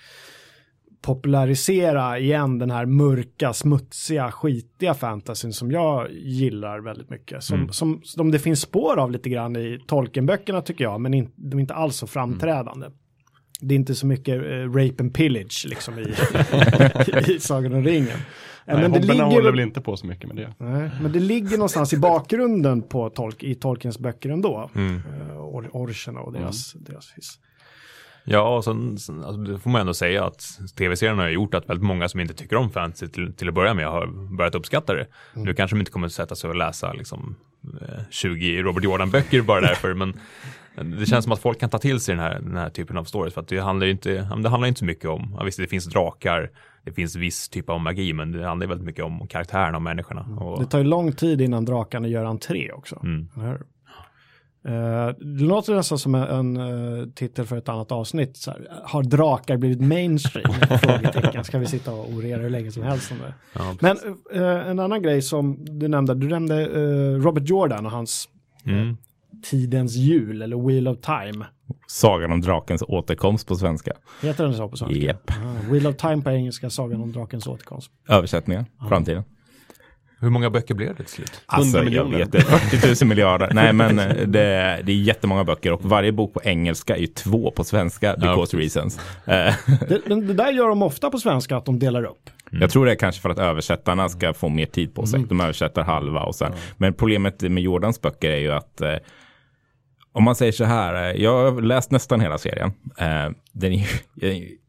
B: popularisera igen den här mörka, smutsiga, skitiga fantasyn som jag gillar väldigt mycket. Som, mm. som, som det finns spår av lite grann i Tolkien-böckerna tycker jag, men in, de är inte alls så framträdande. Mm. Det är inte så mycket uh, rape and pillage liksom i, i Sagan om ringen.
D: Nej, men det ligger... håller väl inte på så mycket med det.
B: Nej, men det ligger någonstans i bakgrunden på tolk, i Tolkiens böcker ändå. Mm. Uh, or, orcherna och deras, mm. deras his.
E: Ja, och sen, sen alltså, det får man ändå säga att tv-serien har gjort att väldigt många som inte tycker om fantasy till, till att börja med har börjat uppskatta det. Mm. Nu kanske de inte kommer att sätta sig och läsa liksom, 20 eh, Robert Jordan-böcker bara därför, men det känns som att folk kan ta till sig den här, den här typen av stories för att det handlar inte, det handlar inte så mycket om, ja, visst det finns drakar, det finns viss typ av magi, men det handlar väldigt mycket om karaktärerna och människorna. Mm. Och...
B: Det tar ju lång tid innan drakarna gör entré också. Mm. Uh, det låter nästan som en, en uh, titel för ett annat avsnitt. Så här, har drakar blivit mainstream? Frågetecken. Ska vi sitta och orera hur länge som helst om det. Ja, Men uh, en annan grej som du nämnde, du nämnde Robert Jordan och hans mm. Tidens jul eller Wheel of Time.
C: Sagan om drakens återkomst på svenska.
B: Heter den så på svenska?
C: Yep.
B: Ah, Wheel of Time på engelska, Sagan om drakens återkomst.
C: Översättningen, ah. framtiden.
E: Hur många böcker blev det till slut?
C: Alltså, jag vet det. 40 000 miljarder. Nej, men eh, det, det är jättemånga böcker och varje bok på engelska är ju två på svenska, because ja, reasons.
B: det, det, där gör de ofta på svenska, att de delar upp.
C: Mm. Jag tror det är kanske för att översättarna ska få mer tid på sig. Mm. De översätter halva och sen. Mm. Men problemet med Jordans böcker är ju att eh, om man säger så här, eh, jag har läst nästan hela serien. Eh, den är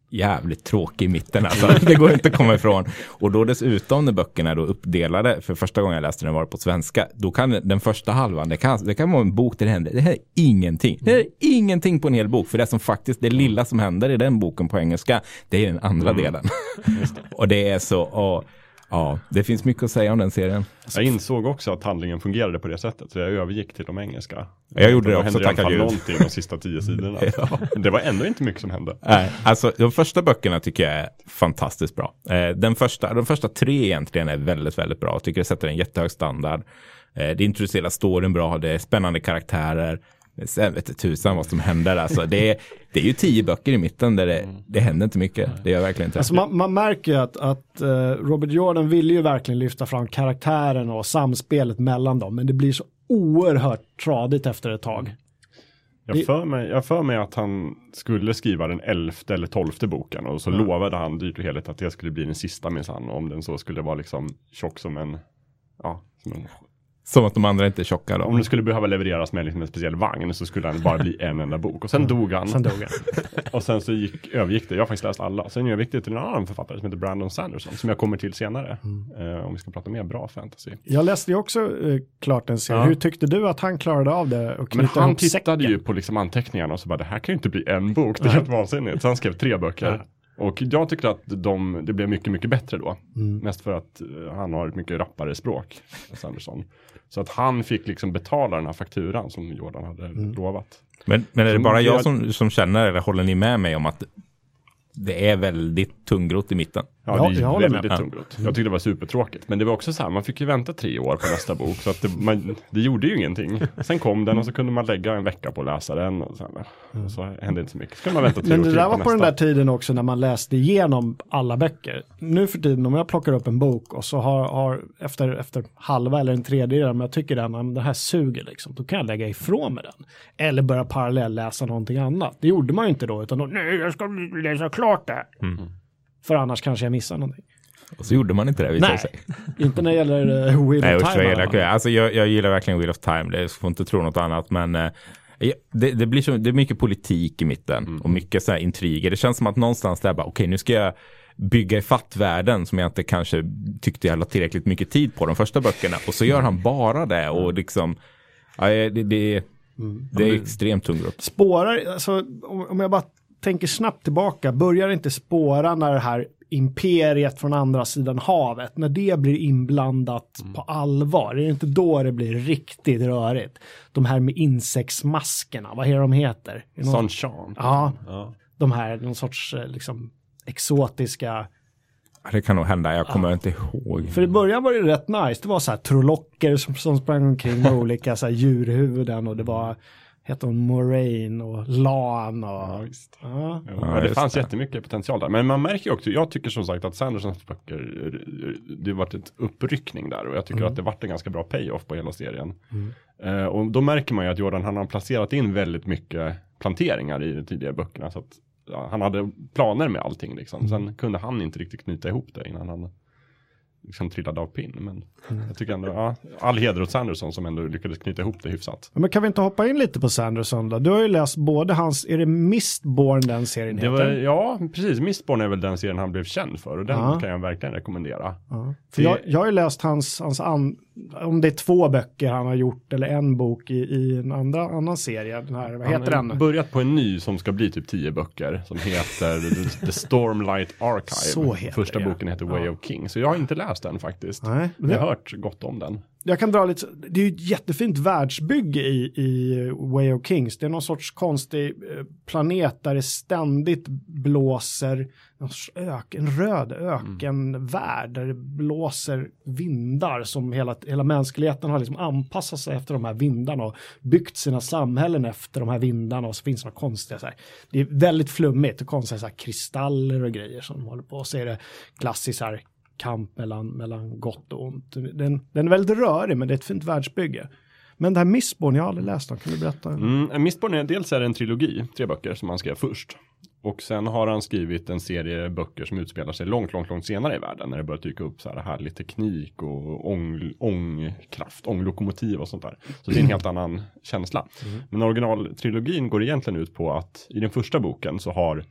C: jävligt tråkig i mitten. Alltså. Det går inte att komma ifrån. Och då dessutom när böckerna är då uppdelade, för första gången jag läste den var det på svenska, då kan den första halvan, det kan, det kan vara en bok där det händer, det här är ingenting. Det är ingenting på en hel bok, för det som faktiskt, det lilla som händer i den boken på engelska, det är den andra mm. delen. och det är så, och, Ja, det finns mycket att säga om den serien.
D: Jag insåg också att handlingen fungerade på det sättet, så jag övergick till de engelska.
C: Jag gjorde det också,
D: tacka gud. någonting de sista tio sidorna. ja. Det var ändå inte mycket som hände.
C: Nej, alltså de första böckerna tycker jag är fantastiskt bra. Eh, den första, de första tre egentligen är väldigt, väldigt bra. Jag tycker det sätter en jättehög standard. Eh, det introducerar storyn bra, det är spännande karaktärer. Sen vet tusan vad som händer. Alltså, det, är, det är ju tio böcker i mitten där det, det händer inte mycket. Det gör verkligen inte.
B: Alltså man, man märker ju att, att uh, Robert Jordan ville ju verkligen lyfta fram karaktären och samspelet mellan dem. Men det blir så oerhört tradigt efter ett tag.
D: Jag för, mig, jag för mig att han skulle skriva den elfte eller tolfte boken och så mm. lovade han dyrt och heligt att det skulle bli den sista minsann. Om den så skulle vara liksom tjock som en, ja, som en
C: som att de andra inte är tjocka då.
D: Om det skulle behöva levereras med liksom en speciell vagn så skulle han bara bli en enda bok. Och sen mm. dog han.
B: Sen dog han.
D: och sen så gick, övergick det. Jag har faktiskt läst alla. Sen övergick det till en annan författare som heter Brandon Sanderson. Som jag kommer till senare. Mm. Uh, om vi ska prata mer bra fantasy.
B: Jag läste ju också uh, klart den serien. Ja. Hur tyckte du att han klarade av det? Och
D: Men han tittade säcken? ju på liksom anteckningarna och så bara det här kan ju inte bli en bok. Det är helt vansinnigt. Så han skrev tre böcker. Ja. Och jag tycker att de, det blev mycket, mycket bättre då. Mm. Mest för att uh, han har ett mycket rappare språk, Sanderson. Så att han fick liksom betala den här fakturan som Jordan hade mm. lovat.
C: Men, men är det bara jag som, som känner, eller håller ni med mig om att det är väldigt tungrot i mitten.
D: Ja,
B: Ja,
D: det är
B: jag håller med.
D: väldigt tungrot. Jag tyckte det var supertråkigt. Men det var också så här, man fick ju vänta tre år på nästa bok. Så att det, man, det gjorde ju ingenting. Sen kom den och så kunde man lägga en vecka på att läsa den. Och, sen, och så hände inte så mycket. Så kunde man vänta tre
B: Men
D: år
B: det där var på
D: nästa.
B: den där tiden också när man läste igenom alla böcker. Nu för tiden om jag plockar upp en bok och så har, har efter, efter halva eller en tredjedel, om jag tycker den, men det här suger liksom, då kan jag lägga ifrån mig den. Eller börja parallelläsa någonting annat. Det gjorde man ju inte då, utan då, nej jag ska läsa klart det.
D: Mm.
B: För annars kanske jag missar någonting.
C: Och så gjorde man inte det visade
B: Nej,
C: sig.
B: inte när det gäller uh, Wheel
C: Nej,
B: of Time.
C: jag,
B: i
C: alltså, jag, jag gillar verkligen Wheel of Time. Det jag får inte tro något annat. Men eh, det, det blir så, det är mycket politik i mitten och mycket så här intriger. Det känns som att någonstans där bara, okej, nu ska jag bygga ifatt världen som jag inte kanske tyckte jag la tillräckligt mycket tid på de första böckerna. Och så gör han bara det och liksom, ja, det, det, det är extremt tungrot.
B: spårar, alltså om, om jag bara tänker snabbt tillbaka, börjar inte spåra när det här imperiet från andra sidan havet, när det blir inblandat på allvar, är det inte då det blir riktigt rörigt? De här med insektsmaskerna, vad är det de heter?
D: Sunshine.
B: Ja,
D: Ja.
B: de här, någon sorts eh, liksom exotiska,
C: Ja, Det kan nog hända, jag kommer inte ihåg.
B: för i början var det rätt nice, det var så här trolocker som, som sprang omkring med olika så här djurhuvuden och det var, hette hon Moraine och Lan och,
D: Ja, visst.
B: ja.
D: Ja, det fanns
C: det.
D: jättemycket potential där. Men man märker ju också, jag tycker som sagt att Sandersons böcker, det varit ett uppryckning där och jag tycker att det varit en ganska bra payoff på hela serien. Eh, och då märker man ju att Jordan han har placerat in väldigt mycket planteringar i de tidigare böckerna. Så att, ja, han hade planer med allting liksom. Sen kunde han inte riktigt knyta ihop det innan han liksom trillade av pinn. Men jag tycker ändå, ja, all heder åt Sanderson som ändå lyckades knyta ihop det hyfsat.
B: Men kan vi inte hoppa in lite på Sanderson då? Du har ju läst både hans, är det Mistborn den serien
D: Det
B: heter?
D: var, ja, precis. Mistborn är väl den serien han blev känd för och den
B: Ja.
D: kan jag verkligen rekommendera.
B: Ja. För jag, jag har ju läst hans, hans an, om det är två böcker han har gjort eller en bok i, i en andra, annan serie. Den här, vad heter
D: Han har
B: den?
D: börjat på en ny som ska bli typ tio böcker som heter The- Stormlight Archive.
B: Så heter
D: Första
B: det,
D: boken heter Way
B: Ja.
D: of King. Så jag har inte läst den faktiskt.
B: Nej, men
D: jag har hört gott om den.
B: jag kan dra lite, det är ju ett jättefint världsbygge i, i Way of Kings. Det är någon sorts konstig eh, planet där det ständigt blåser någon sorts ök, en röd ökenvärld där det blåser vindar som hela, hela mänskligheten har liksom anpassat sig efter de här vindarna och byggt sina samhällen efter de här vindarna och så finns det några konstiga så här. Det är väldigt flummigt och konstiga så här kristaller och grejer som de håller på och så är det klassiskt här kamp mellan, mellan gott och ont. Den, den är väldigt rörig men det är ett fint världsbygge. Men det här Mistborn, jag har aldrig läst dem, kan du berätta?
D: Mm, Mistborn är dels är det en trilogi, tre böcker som han skrev först. Och sen har han skrivit en serie böcker som utspelar sig långt, långt, långt senare i världen. När det börjar dyka upp så här härlig teknik och ång, ångkraft, ånglokomotiv och sånt där. Så det är en helt annan känsla. Men originaltrilogin går egentligen ut på att i den första boken så har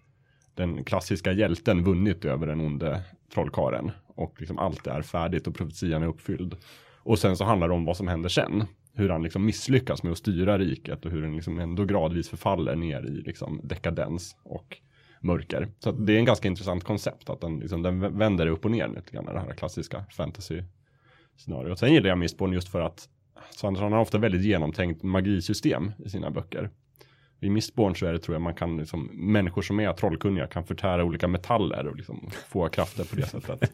D: den klassiska hjälten vunnit över den onde trollkaren. Och liksom allt är färdigt och profetian är uppfylld. Och sen så handlar det om vad som händer sen. Hur han liksom misslyckas med att styra riket och hur den liksom ändå gradvis förfaller ner i liksom dekadens och mörker. Så att det är en ganska intressant koncept att den, liksom, den vänder upp och ner lite grann det här klassiska fantasy-scenariot. Sen gillar jag Mistborn just för att Sanderson har ofta väldigt genomtänkt magisystem i sina böcker. I Mistborn så är det tror jag man kan, liksom, människor som är trollkunniga kan förtära olika metaller och liksom få krafter på det sättet.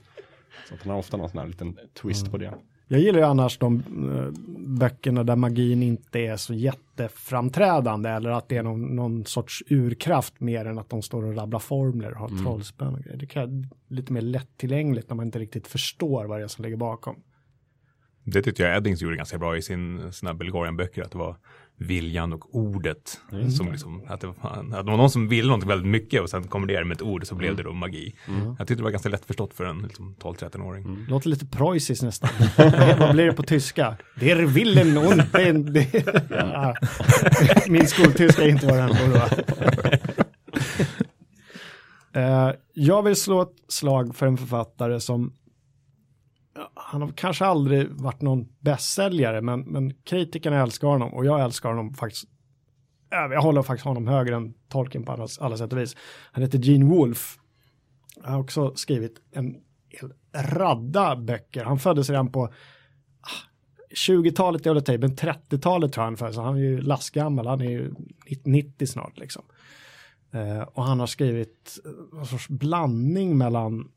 D: Så att han har ofta någon sån här liten twist på det.
B: Jag gillar ju annars de eh, böckerna där magin inte är så jätteframträdande eller att det är någon, någon sorts urkraft mer än att de står och rabblar formler och har trollspön och grejer. Det kan lite mer lättillgängligt när man inte riktigt förstår vad det är som ligger bakom.
E: Det tyckte jag Eddings gjorde ganska bra i sin, sina Belgarian-böcker, att det var viljan och ordet. Som liksom, att, det var, att det var någon som ville någonting väldigt mycket och sen kom det med ett ord så blev det då magi. Jag tyckte det var ganska lättförstått för en liksom, 12-13-åring.
B: Låter lite preussiskt nästan. vad blir det på tyska? Der Willen und den... Ja. Min skoltyska är inte vad den borde vara. Eh, jag vill slå ett slag för en författare som han har kanske aldrig varit någon bästsäljare, men, men kritikerna älskar honom och jag älskar honom faktiskt. Jag håller faktiskt honom högre än Tolkien på alla, alla sätt och vis. Han heter Gene Wolfe. Han har också skrivit en hel radda böcker. Han föddes redan på 20-talet, jag håller men 30-talet tror jag han föddes. Han är ju lastgammal, han är ju 90 snart liksom. Eh, och han har skrivit en sorts blandning mellan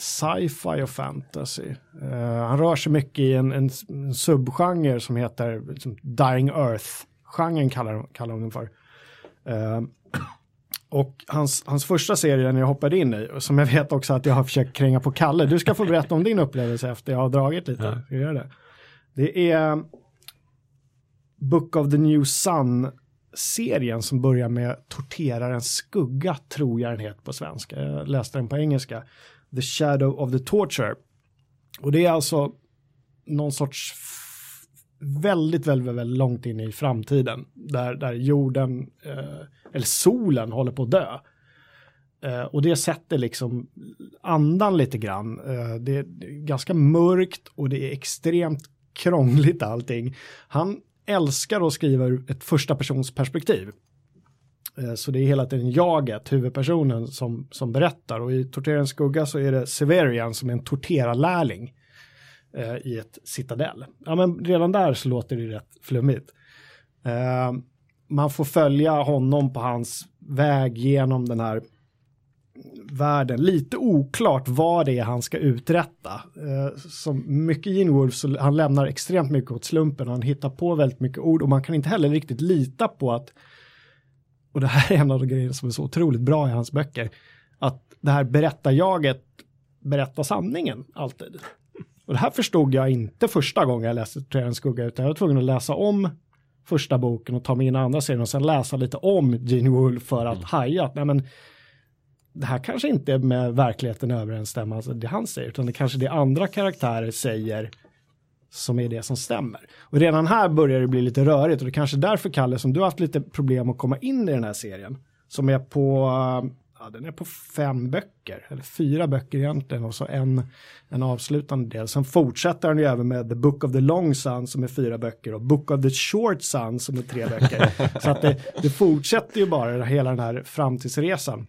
B: sci-fi och fantasy. Uh, han rör sig mycket i en, en, en subgenre som heter liksom, Dying Earth-genren kallar, kallar de den för. Uh, och hans, hans första serie när jag hoppade in i, som jag vet också att jag har försökt kränga på Kalle, du ska få berätta om din upplevelse efter jag har dragit lite. Ja. Gör det. det är Book of the New Sun-serien som börjar med Torterarens skugga, tror jag den heter på svenska. Jag läste den på engelska. The Shadow of the Torture. Och det är alltså någon sorts väldigt, väldigt, väldigt långt in i framtiden. Där, där jorden, eh, eller solen håller på att dö. Eh, och det sätter liksom andan lite grann. Eh, det är ganska mörkt och det är extremt krångligt allting. Han älskar att skriva ur ett första persons perspektiv. Eh, så det är hela tiden jaget, huvudpersonen, som, som berättar. Och i Torterarens skugga så är det Severian som är en torterarlärling eh, i ett citadell. Ja, men redan där så låter det rätt flummigt. Eh, man får följa honom på hans väg genom den här världen. Lite oklart vad det är han ska uträtta. Eh, som mycket Gene Wolf så han lämnar extremt mycket åt slumpen. Han hittar på väldigt mycket ord och man kan inte heller riktigt lita på att och det här är en av de grejerna som är så otroligt bra i hans böcker, att det här berättarjaget berättar sanningen alltid. Och det här förstod jag inte första gången jag läste Trädens skugga, utan jag var tvungen att läsa om första boken och ta mig in i andra serien och sen läsa lite om Gene Wolfe för att mm. haja att nej men, det här kanske inte är med verkligheten överensstämmer, alltså det han säger, utan det kanske det andra karaktärer säger som är det som stämmer. Och redan här börjar det bli lite rörigt och det är kanske därför Kalle som du har haft lite problem att komma in i den här serien. Som är på, ja den är på fem böcker, eller fyra böcker egentligen och så en, en avslutande del. Sen fortsätter den ju även med The Book of the Long Sun som är fyra böcker och Book of the Short Sun som är tre böcker. så att det, det fortsätter ju bara hela den här framtidsresan.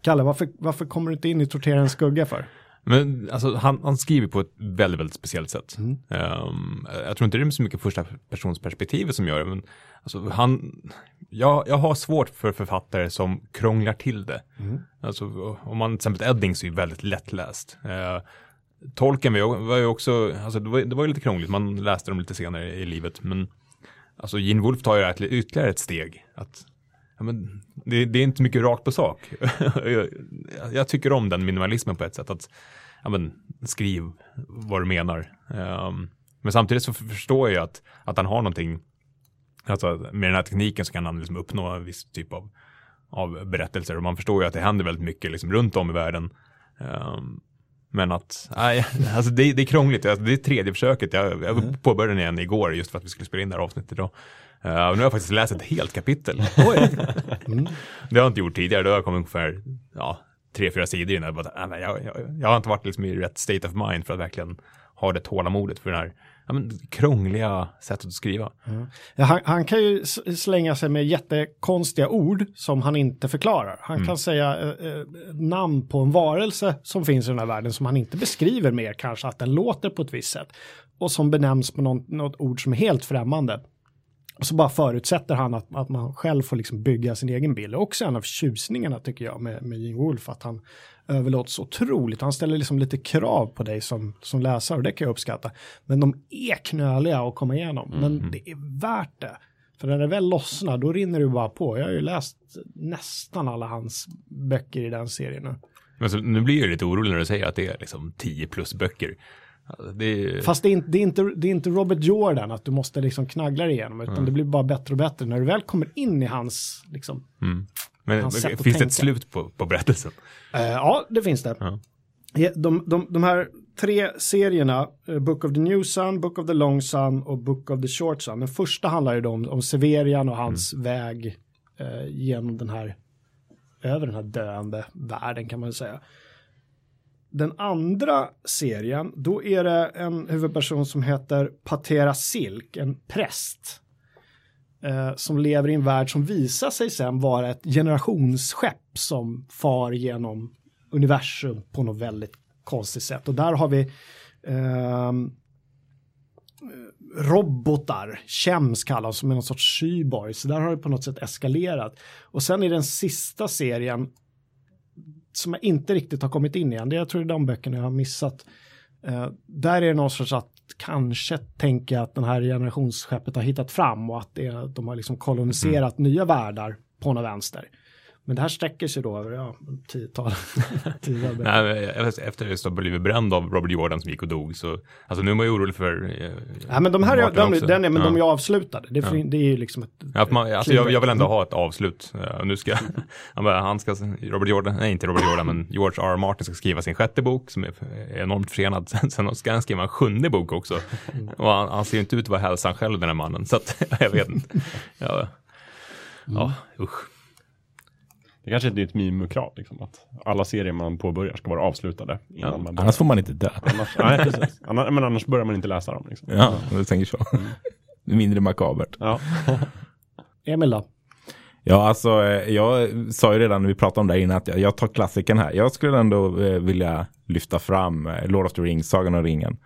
B: Kalle, varför, varför kommer du inte in i Torterarens skugga för?
E: Men alltså, han, han skriver på ett väldigt, väldigt speciellt sätt. Mm. Um, jag tror inte det är så mycket första personsperspektivet som gör det, men alltså, han, jag, jag har svårt för författare som krånglar till det. Mm. Alltså, om man till exempel Eddings är ju väldigt lättläst. Uh, Tolken var ju också, alltså det var, det var ju lite krångligt, man läste dem lite senare i livet, men alltså Gene Wolf tar ju det här till ytterligare ett steg. Att Ja, men det, det, är inte mycket rakt på sak. jag, jag, tycker om den minimalismen på ett sätt. att ja, men, Skriv vad du menar. Um, men samtidigt så förstår jag att, att han har någonting, alltså med den här tekniken så kan han liksom uppnå en viss typ av, av berättelser. Och man förstår ju att det händer väldigt mycket liksom runt om i världen. Um, men att, nej, alltså det, det är krångligt. Alltså det är tredje försöket. Jag, jag mm. påbörjade den igen igår just för att vi skulle spela in det här avsnittet idag. Uh, nu har jag faktiskt läst ett helt kapitel. Mm. Det har jag inte gjort tidigare, då har jag kommit ungefär ja, tre, fyra sidor innan. Jag, bara, nej, jag, jag, jag har inte varit liksom i rätt state of mind för att verkligen ha det tålamodet för den här ja, men, krångliga sättet att skriva.
B: Mm. Ja, han, han, kan ju slänga sig med jättekonstiga ord som han inte förklarar. Han mm. kan säga eh, eh, namn på en varelse som finns i den här världen som han inte beskriver mer kanske att den låter på ett visst sätt och som benämns på något, något ord som är helt främmande. Och så bara förutsätter han att, att man själv får liksom bygga sin egen bild. Också en av tjusningarna tycker jag med, med Gene Wolf, att han överlåter så otroligt. Han ställer liksom lite krav på dig som, som läsare och det kan jag uppskatta. Men de är knöliga att komma igenom. Mm. Men det är värt det. För när det väl lossnar, då rinner det bara på. Jag har ju läst nästan alla hans böcker i den serien nu.
E: Men så, nu blir jag lite orolig när du säger att det är liksom 10 plus böcker.
B: Alltså, det är... Fast det är, inte, det, är inte, det är inte Robert Jordan att du måste liksom knaggla dig igenom, utan mm. det blir bara bättre och bättre när du väl kommer in i hans, liksom,
E: mm. Men finns det tänka. ett slut på, på berättelsen?
B: Uh, ja, det finns det. Ja. De, de, de här tre serierna, uh, Book of the New Sun, Book of the Long Sun och Book of the Short Sun. Den första handlar ju om, om Severian och hans mm. väg uh, genom den här, över den här döende världen kan man säga. Den andra serien, då är det en huvudperson som heter Patera Silk, en präst. Eh, som lever i en värld som visar sig sen vara ett generationsskepp som far genom universum på något väldigt konstigt sätt. Och där har vi eh, robotar, Chems kallas som är någon sorts cyborg, så där har det på något sätt eskalerat. Och sen i den sista serien, som jag inte riktigt har kommit in i än, det jag tror det är de böckerna jag har missat, eh, där är det någon sorts att kanske tänka att den här generationsskeppet har hittat fram och att det, de har liksom koloniserat mm. nya världar på något vänster. Men det här sträcker sig då över ja, tiotal.
E: Nej, efter att blivit bränd av Robert Jordan som gick och dog så, alltså nu är man ju orolig för.
B: Eh, ja, men de här, är, de, den är, men ja. de är avslutade. Det, är, ja. det är ju liksom ett.
E: Ja, man, alltså jag, jag, vill ändå ha ett avslut. Uh, nu ska, han ska, Robert Jordan, nej inte Robert Jordan, men George R. R. Martin ska skriva sin sjätte bok som är enormt försenad. Sen ska han skriva en sjunde bok också. Och han, han ser ju inte ut att vara hälsan själv den här mannen, så att jag vet inte. Ja, ja usch.
D: Det kanske är ett nytt minimikrav, liksom, att alla serier man påbörjar ska vara avslutade. Innan
C: ja, man annars får man inte dö.
D: Annars, nej, precis. Annars, men annars börjar man inte läsa dem. Liksom.
C: Ja, jag tänker så. Mm. Mindre makabert. Ja.
B: Emil då?
C: Ja, alltså eh, jag sa ju redan när vi pratade om det innan att jag, jag tar klassiken här. Jag skulle ändå eh, vilja lyfta fram eh, Lord of the Rings, Sagan om ringen.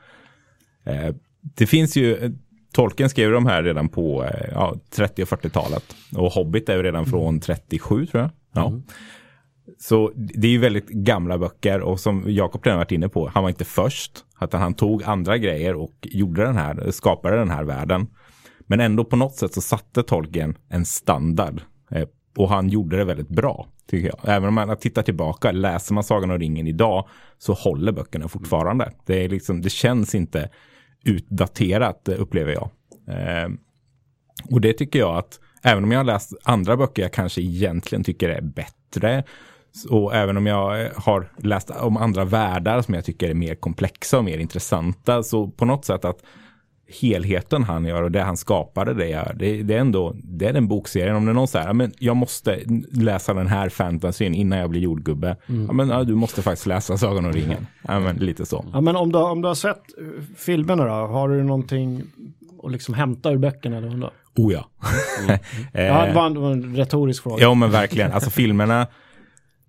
C: Eh, det finns ju, Tolkien skrev de här redan på eh, ja, 30 och 40-talet. Och Hobbit är redan från 37 tror jag. Ja. Mm. Så det är ju väldigt gamla böcker och som Jakob redan varit inne på, han var inte först. Att han tog andra grejer och gjorde den här, skapade den här världen. Men ändå på något sätt så satte Tolkien en standard. Eh, och han gjorde det väldigt bra, tycker jag. Även om man tittar tillbaka, läser man Sagan om ringen idag så håller böckerna fortfarande. Det, är liksom, det känns inte utdaterat, eh, upplever jag. Eh, och det tycker jag att Även om jag har läst andra böcker jag kanske egentligen tycker är bättre. Och även om jag eh, har läst om andra världar som jag tycker är mer komplexa och mer intressanta. Så på något sätt att helheten han gör och det han skapade det gör. Det, det är ändå, det är den bokserien. Om det är någon säger, men jag måste läsa den här fantasyn innan jag blir jordgubbe. Mm. Ja, men ja, du måste faktiskt läsa Sagan om ringen. Ja, men lite så.
B: Ja, men om du, om du har sett filmerna då, har du någonting att liksom hämta ur böckerna? Då?
C: Oh ja.
B: Mm. ja, det var, en, det var en retorisk fråga.
C: Ja, men verkligen. Alltså filmerna.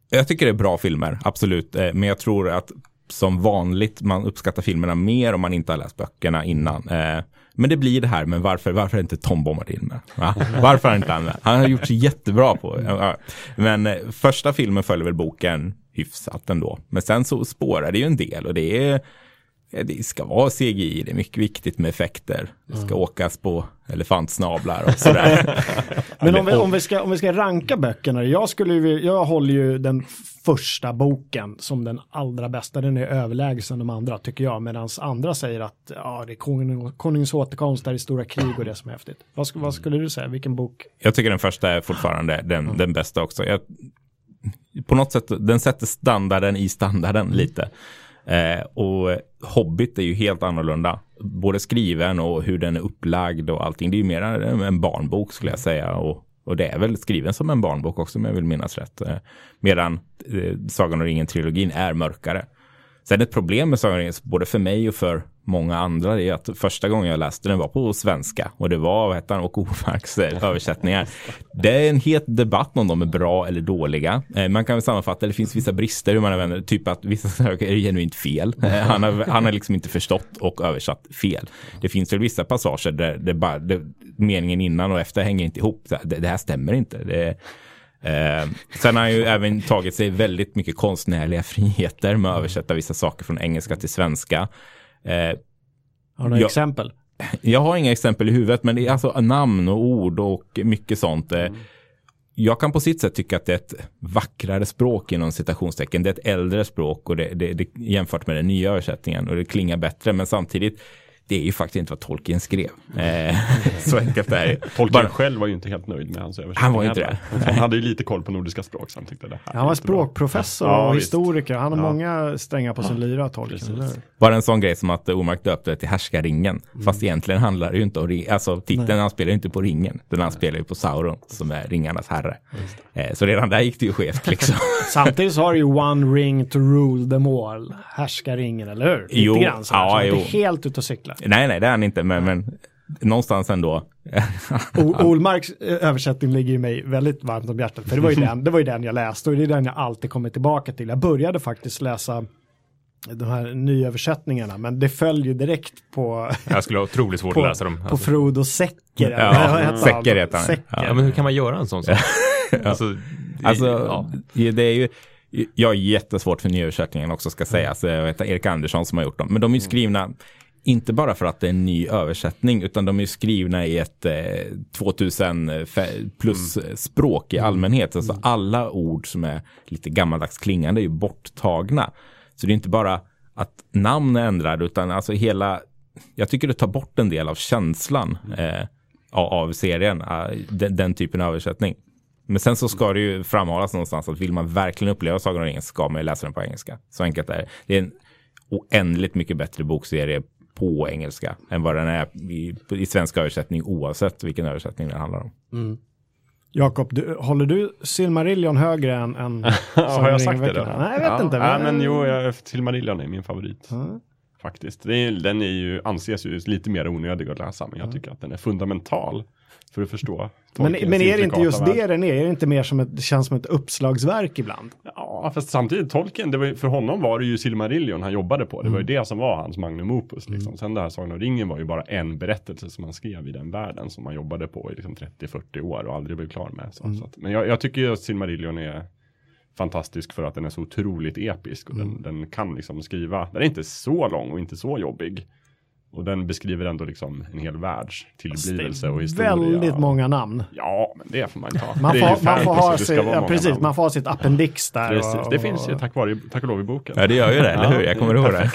C: Jag tycker det är bra filmer, absolut. Eh, men jag tror att som vanligt man uppskattar filmerna mer om man inte har läst böckerna innan. Eh, men det blir det här, men varför, varför är inte Tom Bombadil med? Va? Varför är inte han med? Han har gjort sig jättebra på Men eh, första filmen följer väl boken hyfsat ändå. Men sen så spårar det ju en del och det är det ska vara CGI, det är mycket viktigt med effekter. Det ska mm. åkas på elefantsnablar och sådär.
B: Men om vi, om, vi ska, om vi ska ranka böckerna, jag, skulle, jag håller ju den första boken som den allra bästa, den är överlägsen de andra tycker jag, medan andra säger att ja, det är konung, konungens återkomst, där är stora krig och det som är häftigt. Vad, vad skulle du säga, vilken bok?
C: Jag tycker den första är fortfarande den, mm. den bästa också. Jag, på något sätt, den sätter standarden i standarden lite. Eh, och Hobbit är ju helt annorlunda. Både skriven och hur den är upplagd och allting. Det är ju mer en barnbok skulle jag säga. Och, och det är väl skriven som en barnbok också om jag vill minnas rätt. Eh, medan eh, Sagan om ringen-trilogin är mörkare. Sen ett problem med Sagan om ringen, både för mig och för många andra är att första gången jag läste den var på svenska och det var vad heter han, Åke Omarks översättningar. Det är en het debatt om de är bra eller dåliga. Eh, man kan väl sammanfatta, det finns vissa brister hur man använder, typ att vissa saker är genuint fel. Eh, han har, han har liksom inte förstått och översatt fel. Det finns väl vissa passager där det bara, det, meningen innan och efter hänger inte ihop. Det, det här stämmer inte. Det, Eh, sen har han ju även tagit sig väldigt mycket konstnärliga friheter med att översätta vissa saker från engelska till svenska.
B: Eh, har du några jag, exempel?
C: Jag har inga exempel i huvudet, men det är alltså namn och ord och mycket sånt. Eh, mm. Jag kan på sitt sätt tycka att det är ett vackrare språk inom citationstecken. Det är ett äldre språk och det, det, det jämfört med den nya översättningen och det klingar bättre. Men samtidigt det är ju faktiskt inte vad Tolkien skrev. Eh, så enkelt är det.
D: Tolkien Bara, själv var ju inte helt nöjd med hans översättning.
C: Han var ju inte det.
D: Han hade ju lite koll på nordiska språk så han tyckte det här
B: Han var språkprofessor ja, och historiker. Han har ja. många strängar på sin lyra, Tolkien.
C: Bara en sån grej som att Omark döpte det till Härskarringen. Mm. Fast egentligen handlar det ju inte om ring. Alltså titeln han spelar inte på ringen. Den han spelar ju på Sauron som är ringarnas herre. Eh, så redan där gick det ju skevt liksom.
B: Samtidigt så har du ju one ring to rule them all. Härskarringen, eller hur? Lite jo, grann så här, ja, så jo. inte helt ute och cyklar.
C: Nej, nej, det är han inte, men, men någonstans ändå.
B: Olmarks eh, översättning ligger ju mig väldigt varmt om hjärtat, för det var, ju den, det var ju den jag läste och det är den jag alltid kommer tillbaka till. Jag började faktiskt läsa de här nyöversättningarna, men det följer direkt på,
E: Jag skulle ha otroligt svårt
B: på,
E: att läsa dem.
B: på Frodo Säcker.
C: Ja? Säcker heter han.
E: Ja, men hur kan man göra en sån sak? alltså, det-
C: Alltså,
E: ja.
C: det är ju, jag är jättesvårt för nyöversättningen också ska sägas. Jag vet Erik Andersson som har gjort dem. Men de är ju skrivna, inte bara för att det är en ny översättning, utan de är skrivna i ett eh, 2000 fe- plus språk i allmänhet. Alltså alla ord som är lite gammaldags klingande är ju borttagna. Så det är inte bara att namn är ändrade, utan alltså hela, jag tycker det tar bort en del av känslan eh, av, serien, eh, den, den typen av översättning. Men sen så ska det ju framhållas någonstans att vill man verkligen uppleva Sagan om ringen ska man ju läsa den på engelska. Så enkelt är det. Det är en oändligt mycket bättre bokserie på engelska än vad den är i, i svensk översättning oavsett vilken översättning det handlar om.
B: Jakob, du, håller du Silmarillion högre än, än
D: Har jag sagt det då?
B: Nej, jag vet
D: ja.
B: inte.
D: Nej, men jo, jag, Silmarillion är min favorit.
B: Ja.
D: Faktiskt. Det är, den är ju, anses ju lite mer onödig att läsa, men jag tycker att den är fundamental för att förstå.
B: Men, men är det inte just
D: intrikata
B: det den är? Är det inte mer som ett, det känns som ett uppslagsverk ibland?
D: Ja, fast samtidigt Tolkien, det var, för honom var det ju Silmarillion han jobbade på. Det var ju det som var hans magnum opus. Liksom. Sen det här Sagan om ringen var ju bara en berättelse som han skrev i den världen som han jobbade på i liksom 30-40 år och aldrig blev klar med. Så, så att, men jag, jag tycker ju att Silmarillion är fantastisk för att den är så otroligt episk och den, den kan liksom skriva. Den är inte så lång och inte så jobbig. Och den beskriver ändå liksom en hel världs tillblivelse och historia.
B: Väldigt många namn.
D: Ja, men det får man ha.
B: Man får, man får ha sitt,
D: vara
B: ja, precis,
D: namn.
B: man får ha sitt appendix där.
D: Precis,
B: och-
D: det finns ju
B: och-
D: tack vare, tack och lov i boken.
C: Ja, det gör ju det, eller hur? Jag kommer ihåg det.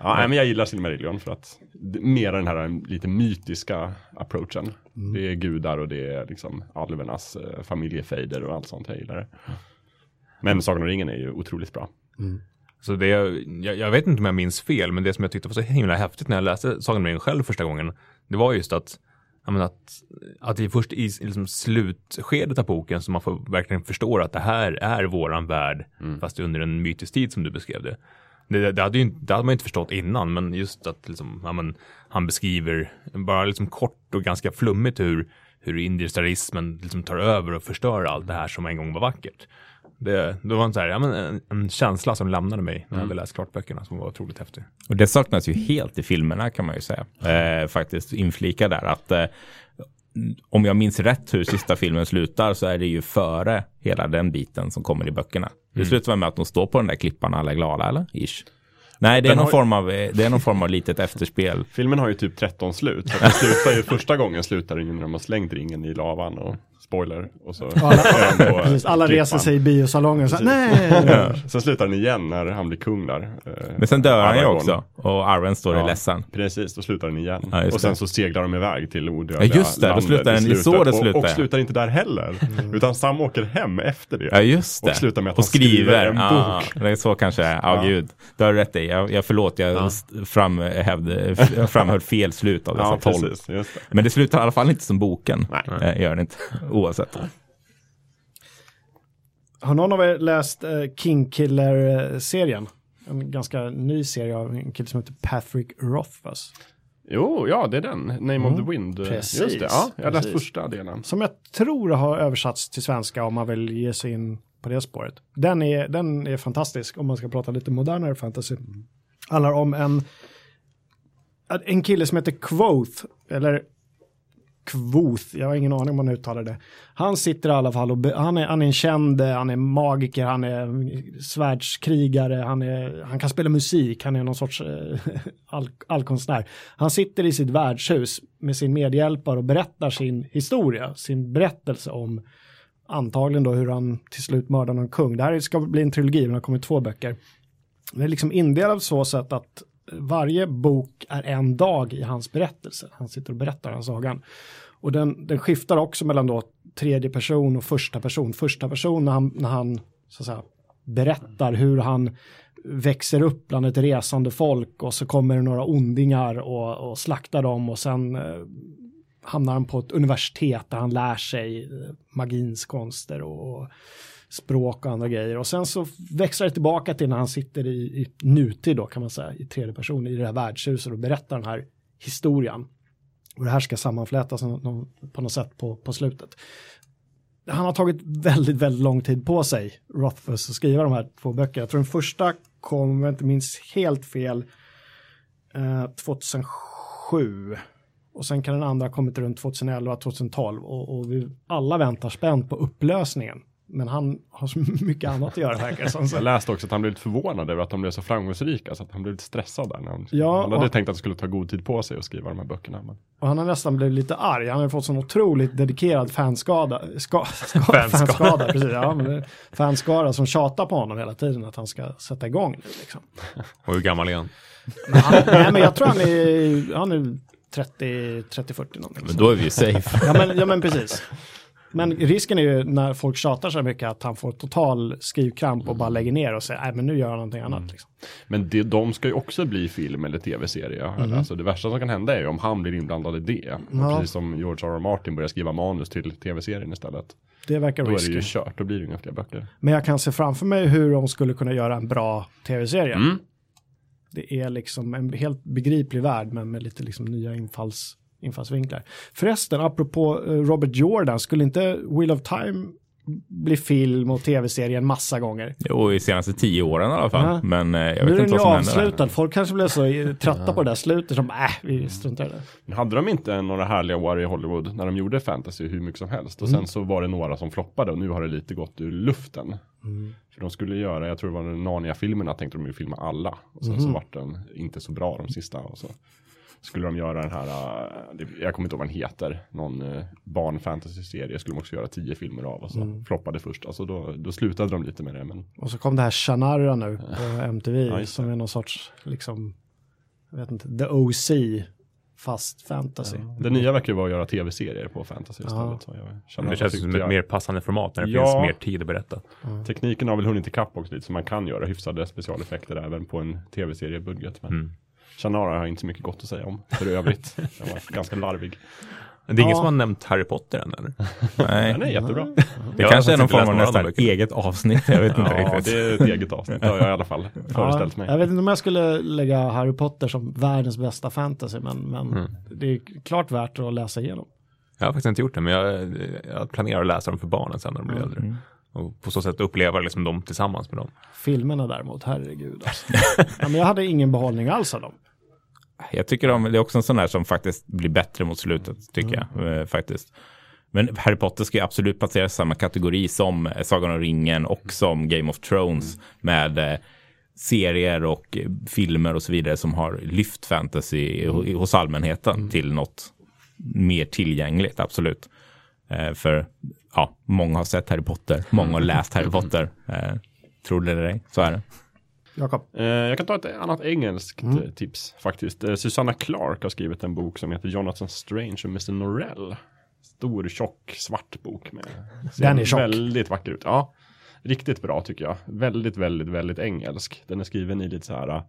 D: Ja, nej, men jag gillar Silmarillion för att det- mer den här lite mytiska approachen. Det är gudar och det är liksom alvernas eh, familjefejder och allt sånt. Jag gillar det. Men Sagan om ringen är ju otroligt bra.
E: Så det, jag, jag vet inte om jag minns fel, men det som jag tyckte var så himla häftigt när jag läste Sagan om ringen själv första gången, det var just att, menar, att, att det är först i liksom slutskedet av boken som man får verkligen förstå att det här är våran värld, fast under en mytisk tid som du beskrev det. Det, det, hade ju, det hade man inte förstått innan, men just att liksom, ja, men, han beskriver bara liksom kort och ganska flummigt hur, hur individualismen liksom tar över och förstör allt det här som en gång var vackert. Det, det var en, så här, ja, men en, en känsla som lämnade mig när jag hade läst klart böckerna som var otroligt häftig.
C: Och det saknas ju helt i filmerna kan man ju säga. Eh, faktiskt inflika där att eh, om jag minns rätt hur sista filmen slutar så är det ju före hela den biten som kommer i böckerna. Det slutar väl med att de står på den där klippan och alla är glada eller? Ish. Nej, det är, någon
D: har-
C: form av, eh, det är någon form av litet efterspel.
D: Filmen har ju typ 13 slut. Så slutar ju, första gången slutar den ju när de har slängt ringen i lavan och spoiler. Och så
B: Alla,
D: på
B: precis, alla reser sig i biosalongen. Så, nej!
D: Ja. Sen slutar den igen när han blir kung där. eh,
C: Men sen dör han ju
D: Aragorn.
C: också och Arwen står
D: Ja.
C: är ledsen.
D: Precis, då slutar den igen.
C: Ja,
D: och sen
C: det.
D: så seglar de iväg till odödliga
C: Ja, just det, då slutar
D: i
C: den- det är så det
D: Och,
C: slutar.
D: och slutar inte där heller. Utan Sam åker hem efter det.
C: Ja, just det.
D: Och slutar med att
C: och
D: han skriver en
C: Ja,
D: bok.
C: det är så kanske är. Ja, gud. Du har rätt i. Jag, jag förlåt, jag
D: Ja.
C: framhävde, framhöll fel slut av dessa
D: Ja,
C: tolv.
D: det.
C: Men det slutar i alla fall inte som boken.
D: Nej.
C: Eh, gör det inte. Oavsett.
B: Har någon av er läst eh, Kingkiller-serien? En ganska ny serie av en kille som heter Patrick Rothfuss.
D: Jo, ja, det är den. Name of the Wind.
B: Mm. Precis,
D: Just det, ja. Jag har läst
B: precis.
D: första delen.
B: Som jag tror har översatts till svenska om man vill ge sig in på det spåret. Den är, den är fantastisk om man ska prata lite modernare fantasy. Handlar om en, en kille som heter Quoth, eller Kvoth, jag har ingen aning om man uttalar det. Han sitter i alla fall och han, är, han är en känd, han är magiker, han är svärdskrigare, han, är, han kan spela musik, han är någon sorts eh, all, allkonstnär. Han sitter i sitt värdshus med sin medhjälpare och berättar sin historia, sin berättelse om antagligen då hur han till slut mördar någon kung. Det här ska bli en trilogi, men det har kommit två böcker. Det är liksom indelat så sätt att varje bok är en dag i hans berättelse. Han sitter och berättar den sagan. Och den, den skiftar också mellan då tredje person och första person. Första person när han, när han så att säga, berättar hur han växer upp bland ett resande folk och så kommer det några ondingar och, och slaktar dem och sen eh, hamnar han på ett universitet där han lär sig eh, magins konster och, och språk och andra grejer. Och sen så växlar det tillbaka till när han sitter i, i nutid då kan man säga, i tredje person i det här värdshuset och berättar den här historien. Och det här ska sammanflätas på något sätt på, på slutet. Han har tagit väldigt, väldigt lång tid på sig, Rothfuss, att skriva de här två böckerna. Jag tror den första kom, om jag inte minns helt fel, eh, 2007. Och sen kan den andra ha kommit runt 2011, 2012 och, och vi alla väntar spänt på upplösningen. Men han har så mycket annat att göra verkar som. Så-
D: Jag läste också att han blev lite förvånad över att de blev så framgångsrika så att han blev lite stressad där. När han,
B: Ja,
D: han hade
B: och-
D: tänkt att det skulle ta god tid på sig att skriva de här böckerna. Men...
B: Och han har nästan blivit lite arg. Han har ju fått sån otroligt dedikerad fanskada. Ska, ska,
E: Fanskada.
B: fanskada. precis. Ja, men fanskara som tjatar på honom hela tiden att han ska sätta igång nu. Liksom.
E: Och hur gammal är han?
B: Men han, nej, men jag tror han är, han är 30, 30, 40 någonting.
C: Men då är vi ju safe.
B: Ja men, ja men precis. Men risken är ju när folk tjatar så mycket att han får total skrivkramp och bara lägger ner och säger nej men nu gör han någonting annat. Liksom.
D: Men det, de ska ju också bli film eller tv-serie. Alltså det värsta som kan hända är ju om han blir inblandad i det.
B: Ja.
D: Precis som George R. R. Martin börjar skriva manus till tv-serien istället.
B: Det verkar
D: Då är det ju kört, då blir det inga fler böcker.
B: Men jag kan se framför mig hur de skulle kunna göra en bra tv-serie.
D: Mm.
B: Det är liksom en helt begriplig värld men med lite liksom nya infalls, infallsvinklar. Förresten, apropå eh, Robert Jordan, skulle inte Wheel of Time bli film och tv-serie en massa gånger?
C: Jo, i senaste tio åren i alla fall.
B: Ja.
C: Men eh, jag
B: Nu
C: vet
B: är den
C: inte vad som händer där.
B: avslutad, folk kanske blev så eh, trötta på det där slutet som äh, vi struntar i det.
D: Men Hade de inte några härliga år i Hollywood när de gjorde fantasy hur mycket som helst och
B: Mm.
D: sen så var det några som floppade och nu har det lite gått ur luften.
B: Mm.
D: För de skulle göra, jag tror det var Narnia-filmerna tänkte de ju filma alla och sen
B: Mm.
D: så vart den inte så bra de sista och så skulle de göra den här, äh, jag kommer inte ihåg vad den heter, någon uh, barn-fantasy-serie skulle de också göra tio filmer av och så
B: Mm.
D: floppade först, alltså då, då slutade de lite med det men
B: Och så kom det här Shannara nu på MTV
D: Ja,
B: som är någon sorts, liksom, jag vet inte, The OC fast fantasy.
D: det nya verkar ju vara att göra tv-serier på fantasy
B: Ja.
D: istället. Så jag
E: Det känns
D: jag
E: som ett
D: jag-
E: mer passande format när det
D: Ja.
E: finns mer tid att berätta.
D: Tekniken har väl hunnit ikapp också lite så man kan göra hyfsade specialeffekter även på en tv-seriebudget. Men
E: Mm.
D: Shannara har jag inte så mycket gott att säga om för övrigt. Den var ganska larvig.
E: Det är ingen
B: Ja.
E: som har nämnt Harry Potter än eller?
C: Nej,
D: Den är jättebra.
C: det
E: Jag
C: kanske är någon form av nästan eget avsnitt. Jag vet inte
D: Ja,
C: riktigt.
D: det är ett eget avsnitt. Det har jag i alla fall föreställt mig.
B: Jag vet inte om jag skulle lägga Harry Potter som världens bästa fantasy, men, men
E: Mm.
B: det är klart värt att läsa igenom.
E: Jag har faktiskt inte gjort det, men jag, jag planerar att läsa dem för barnen sen när de blir
B: Mm.
E: äldre. Och på så sätt uppleva liksom dem tillsammans med dem.
B: Filmerna däremot, herregud alltså. ja, men jag hade ingen behållning alls av dem.
C: Jag tycker om, det är också en sån här som faktiskt blir bättre mot slutet, tycker jag eh, faktiskt. Men Harry Potter ska ju absolut i samma kategori som eh, Sagan om ringen och som Game of Thrones med eh, serier och eh, filmer och så vidare som har lyft fantasy ho- hos allmänheten till något mer tillgängligt, absolut. Eh, för ja, många har sett Harry Potter, många har läst Harry Potter. Eh, tror det eller ej, så är det.
B: Jakob,
D: Eh, jag kan ta ett annat engelskt
B: Mm.
D: eh, tips faktiskt. Eh, Susanna Clark har skrivit en bok som heter Jonathan Strange och Mr. Norrell. Stor, tjock, svart bok med.
B: Den är tjock.
D: Väldigt vacker ut. Ja, riktigt bra tycker jag. Väldigt, väldigt, väldigt engelsk. Den är skriven i lite så här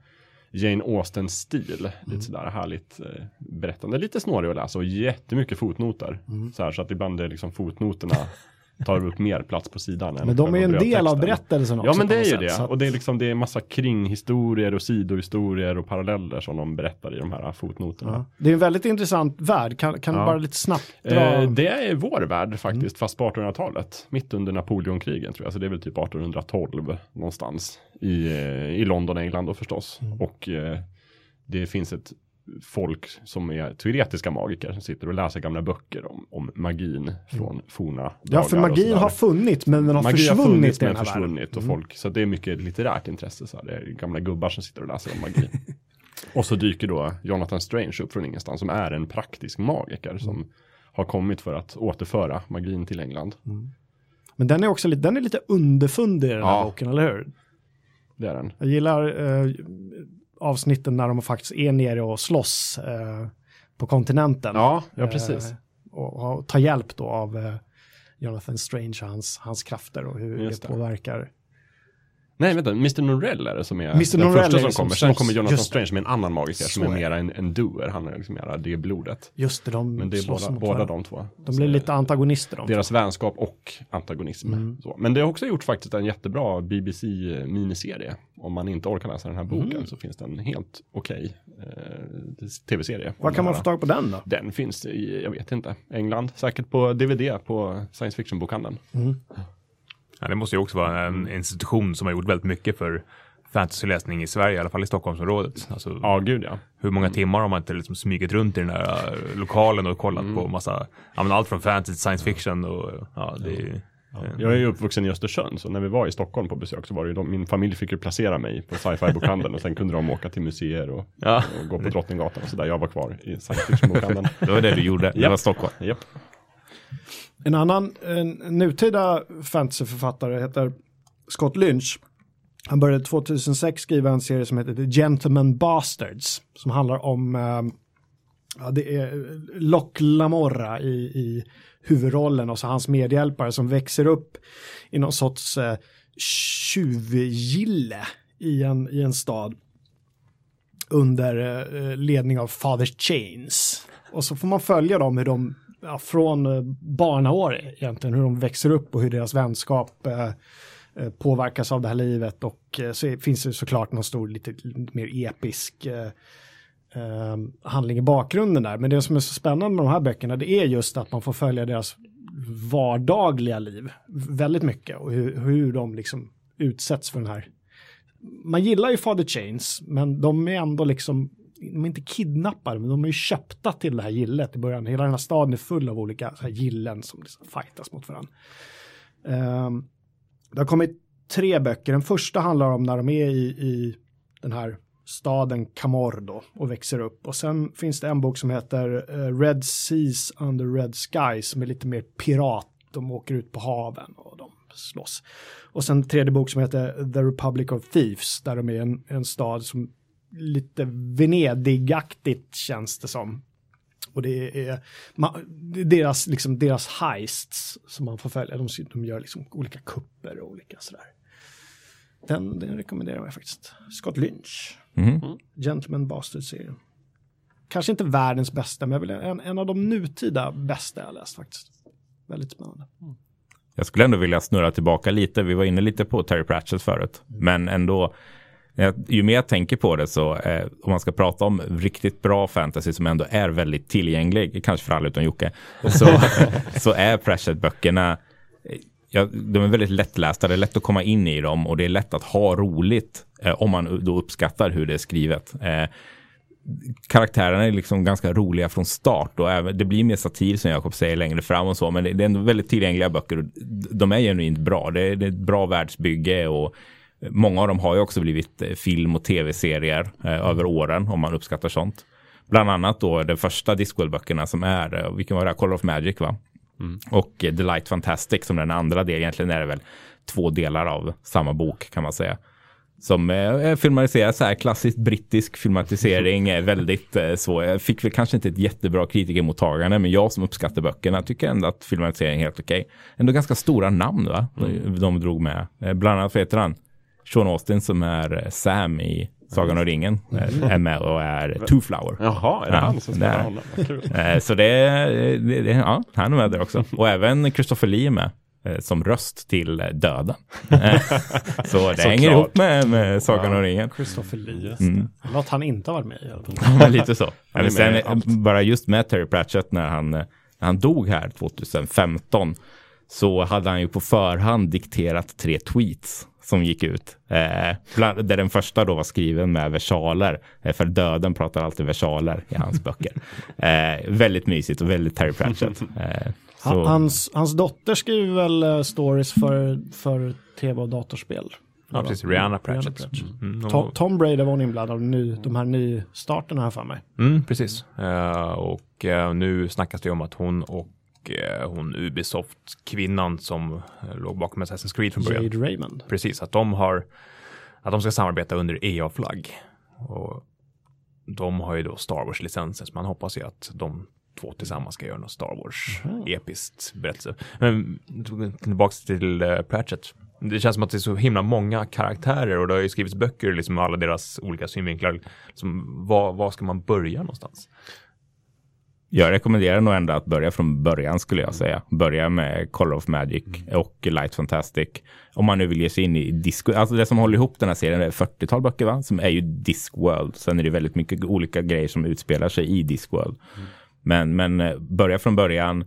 D: Jane Austen-stil.
B: Mm.
D: Lite sådär härligt eh, berättande. Lite snårig att läsa och jättemycket fotnoter.
B: Mm.
D: Så här så att ibland är liksom fotnoterna tar upp mer plats på sidan.
B: men de är ju en del av berättelsen också.
D: Ja men det är ju
B: sätt,
D: det.
B: att-
D: Och det är liksom det är massa kringhistorier och sidohistorier och paralleller som de berättar i de här fotnoterna.
B: ja. Det är en väldigt intressant värld. Kan, kan du
D: Ja.
B: bara lite snabbt dra?
D: Eh, det är vår värld
B: Mm.
D: faktiskt, fast på 1800-talet. Mitt under Napoleonkrigen tror jag, så det är väl typ 1812 någonstans. I, eh, i London, England då förstås.
B: Mm.
D: Och eh, det finns ett folk som är teoretiska magiker som sitter och läser gamla böcker om, om magin från forna
B: Mm. ja, för
D: dagar
B: magin har funnits men den har
D: Magi har
B: försvunnit
D: funnits
B: i
D: men.
B: Mm.
D: försvunnit och folk, så det är mycket litterärt intresse. Så här. Det är gamla gubbar som sitter och läser om magi. och så dyker då Jonathan Strange upp från ingenstans som är en praktisk magiker som
B: Mm.
D: har kommit för att återföra magin till England.
B: Men den är också lite, den är lite underfundig i den här
D: Ja.
B: boken, eller hur?
D: Det är den.
B: Jag gillar eh, avsnitten när de faktiskt är nere och slåss eh, på kontinenten.
D: Ja, ja precis.
B: Eh, och, och tar hjälp då av eh, Jonathan Strange och hans, hans krafter och hur
D: Just
B: det. påverkar.
D: Nej, vänta, Mr. Norrell är det som är
B: Mr.
D: den
B: Norrell
D: första som
B: som
D: kommer. Sen kommer Jonathan
B: Just.
D: Strange med en annan magiker som är
B: är
D: mera en, en doer. Han är liksom mera det blodet.
B: Just det, de
D: Men det är båda, båda de två.
B: De blir lite antagonister de.
D: Deras vänskap och antagonism.
B: Mm.
D: Men det har också gjort faktiskt en jättebra BBC-miniserie. Om man inte orkar läsa den här boken
B: Mm.
D: så finns det en helt okej eh, tv-serie.
B: Var kan man få tag på den då?
D: Den finns i, jag vet inte, England. Säkert på DVD på science fiction-bokhandeln.
E: Ja, det måste ju också vara en institution som har gjort väldigt mycket för fantasyläsning i Sverige, i alla fall i Stockholmsområdet. Alltså,
D: Ja, gud ja.
E: Hur många timmar har man inte liksom smugit runt i den där äh, lokalen och kollat på massa, ja men allt från fantasy, science fiction och ja, det är
D: Jag är ju uppvuxen i Östersund, så när vi var i Stockholm på besök så var det ju de, min familj fick ju placera mig på sci-fi bokhandeln och sen kunde de åka till museer och,
E: Ja.
D: och gå på Drottninggatan och sådär. Jag var kvar i science fiction bokhandeln.
C: Det var det du gjorde, det
D: Japp.
C: var Stockholm.
D: Japp.
B: En annan en nutida fantasyförfattare heter Scott Lynch. Han började 2006 skriva en serie som heter The Gentleman Bastards. Som handlar om, eh, ja, det är Loch Lamorra i, i huvudrollen och så hans medhjälpare som växer upp i någon sorts eh, tjuvgille i en, i en stad. Under eh, ledning av Father Chains. Och så får man följa dem hur de, ja, från eh, barnaår egentligen, hur de växer upp och hur deras vänskap eh, eh, påverkas av det här livet. Och eh, så är- finns det såklart någon stor, lite mer episk eh, eh, handling i bakgrunden där. Men det som är så spännande med de här böckerna, det är just att man får följa deras vardagliga liv väldigt mycket och hur, hur de liksom utsätts för den här man gillar ju Father Chains, men de är ändå liksom, de är inte kidnappade, men de är ju köpta till det här gillet i början. Hela den här staden är full av olika så här gillen som liksom fightas mot varandra. Um, det har kommit tre böcker. Den första handlar om när de är i, i den här staden Camordo och växer upp. Och sen finns det en bok som heter eh, Red Seas Under Red Skies som är lite mer pirat. De åker ut på haven och de slåss. Och sen tredje bok som heter The Republic of Thieves där de är en, en stad som lite Venedig-aktigt känns det som. Och det är, ma- det är deras, liksom, deras heists som man får följa. De, de gör liksom olika kupper och olika sådär. Den, den rekommenderar jag faktiskt. Scott Lynch.
C: Mhm.
B: Gentleman Bastard-serien. Kanske inte världens bästa, men en, en av de nutida bästa jag läst faktiskt. Väldigt spännande.
C: Jag skulle ändå vilja snurra tillbaka lite. Vi var inne lite på Terry Pratchett förut, men ändå. Eh, Ju mer jag tänker på det så, eh, om man ska prata om riktigt bra fantasy som ändå är väldigt tillgänglig, kanske för alla utom Jocke, så, så är Pratchett-böckerna, eh, ja, de är väldigt lättlästa, det är lätt att komma in i dem och det är lätt att ha roligt eh, om man då uppskattar hur det är skrivet. Eh, karaktärerna är liksom ganska roliga från start och även, det blir mer satir som Jakob säger längre fram och så, men det, det är ändå väldigt tillgängliga böcker och de är genuint bra. Det är, det är ett bra världsbygge och många av dem har ju också blivit eh, film och tv-serier eh, över åren om man uppskattar sånt. Bland annat då de första Discworld-böckerna som är, eh, vilken var det, Call of Magic va? Och eh, The Light Fantastic som den andra delen, egentligen är det väl två delar av samma bok kan man säga. Som eh, är filmatiserad så här klassiskt brittisk filmatisering är väldigt eh, svår. Jag fick väl kanske inte ett jättebra kritikermottagande men jag som uppskattar böckerna tycker ändå att filmatiseringen är helt okej. Ändå ganska stora namn va? De drog med. Eh, bland annat vad heter han? Sean Austin som är eh, Sam i Sagan om ringen eh, är med och är Two Flower.
D: Jaha, är det
C: Ja,
D: han som spelar honom? Kul.
C: Eh, Så det, är- det, det, ja, han är med där också. Och även Christopher Lee är med som röst till döden. Så det hänger ihop med, med Sagan om ringen.
B: Christopher Lee.
C: Mm.
B: Något han inte har varit med i.
C: Lite så. Men sen bara just med Terry Pratchett när han, när han dog här 2015 så hade han ju på förhand dikterat tre tweets som gick ut. Eh, bland, där den första då var skriven med versaler. Eh, för döden pratar alltid versaler i hans böcker. Eh, väldigt mysigt och väldigt Terry Pratchett. Eh, så,
B: Han, hans, hans dotter skriver väl eh, stories för, för tv och datorspel.
E: Ja, precis. Rihanna Pratchett. Mm, och-
B: Tom, Tom Brady var hon inblandad nu, de här nystarterna här för mig.
E: Mm, precis. Eh, och eh, nu snackas det om att hon och hon Ubisoft-kvinnan som eh, låg bakom Assassin's Creed från början.
B: Jade Raymond.
E: Precis, att de har att de ska samarbeta under EA-flagg. Och de har ju då Star Wars-licenser, så man hoppas ju att de två tillsammans ska göra något Star Wars-episkt berättelse. Men tillbaka till eh, Pratchett. Det känns som att det är så himla många karaktärer och det har ju skrivits böcker liksom med alla deras olika synvinklar. Som, var, var ska man börja någonstans?
C: Jag rekommenderar nog ändå att börja från början skulle jag säga. Börja med Call of Magic och Light Fantastic. Om man nu vill ge sig in i Disco. Alltså det som håller ihop den här serien är 40-tal böcker va? Som är ju Discworld. Sen är det väldigt mycket olika grejer som utspelar sig i Discworld. Men, men eh, börja från början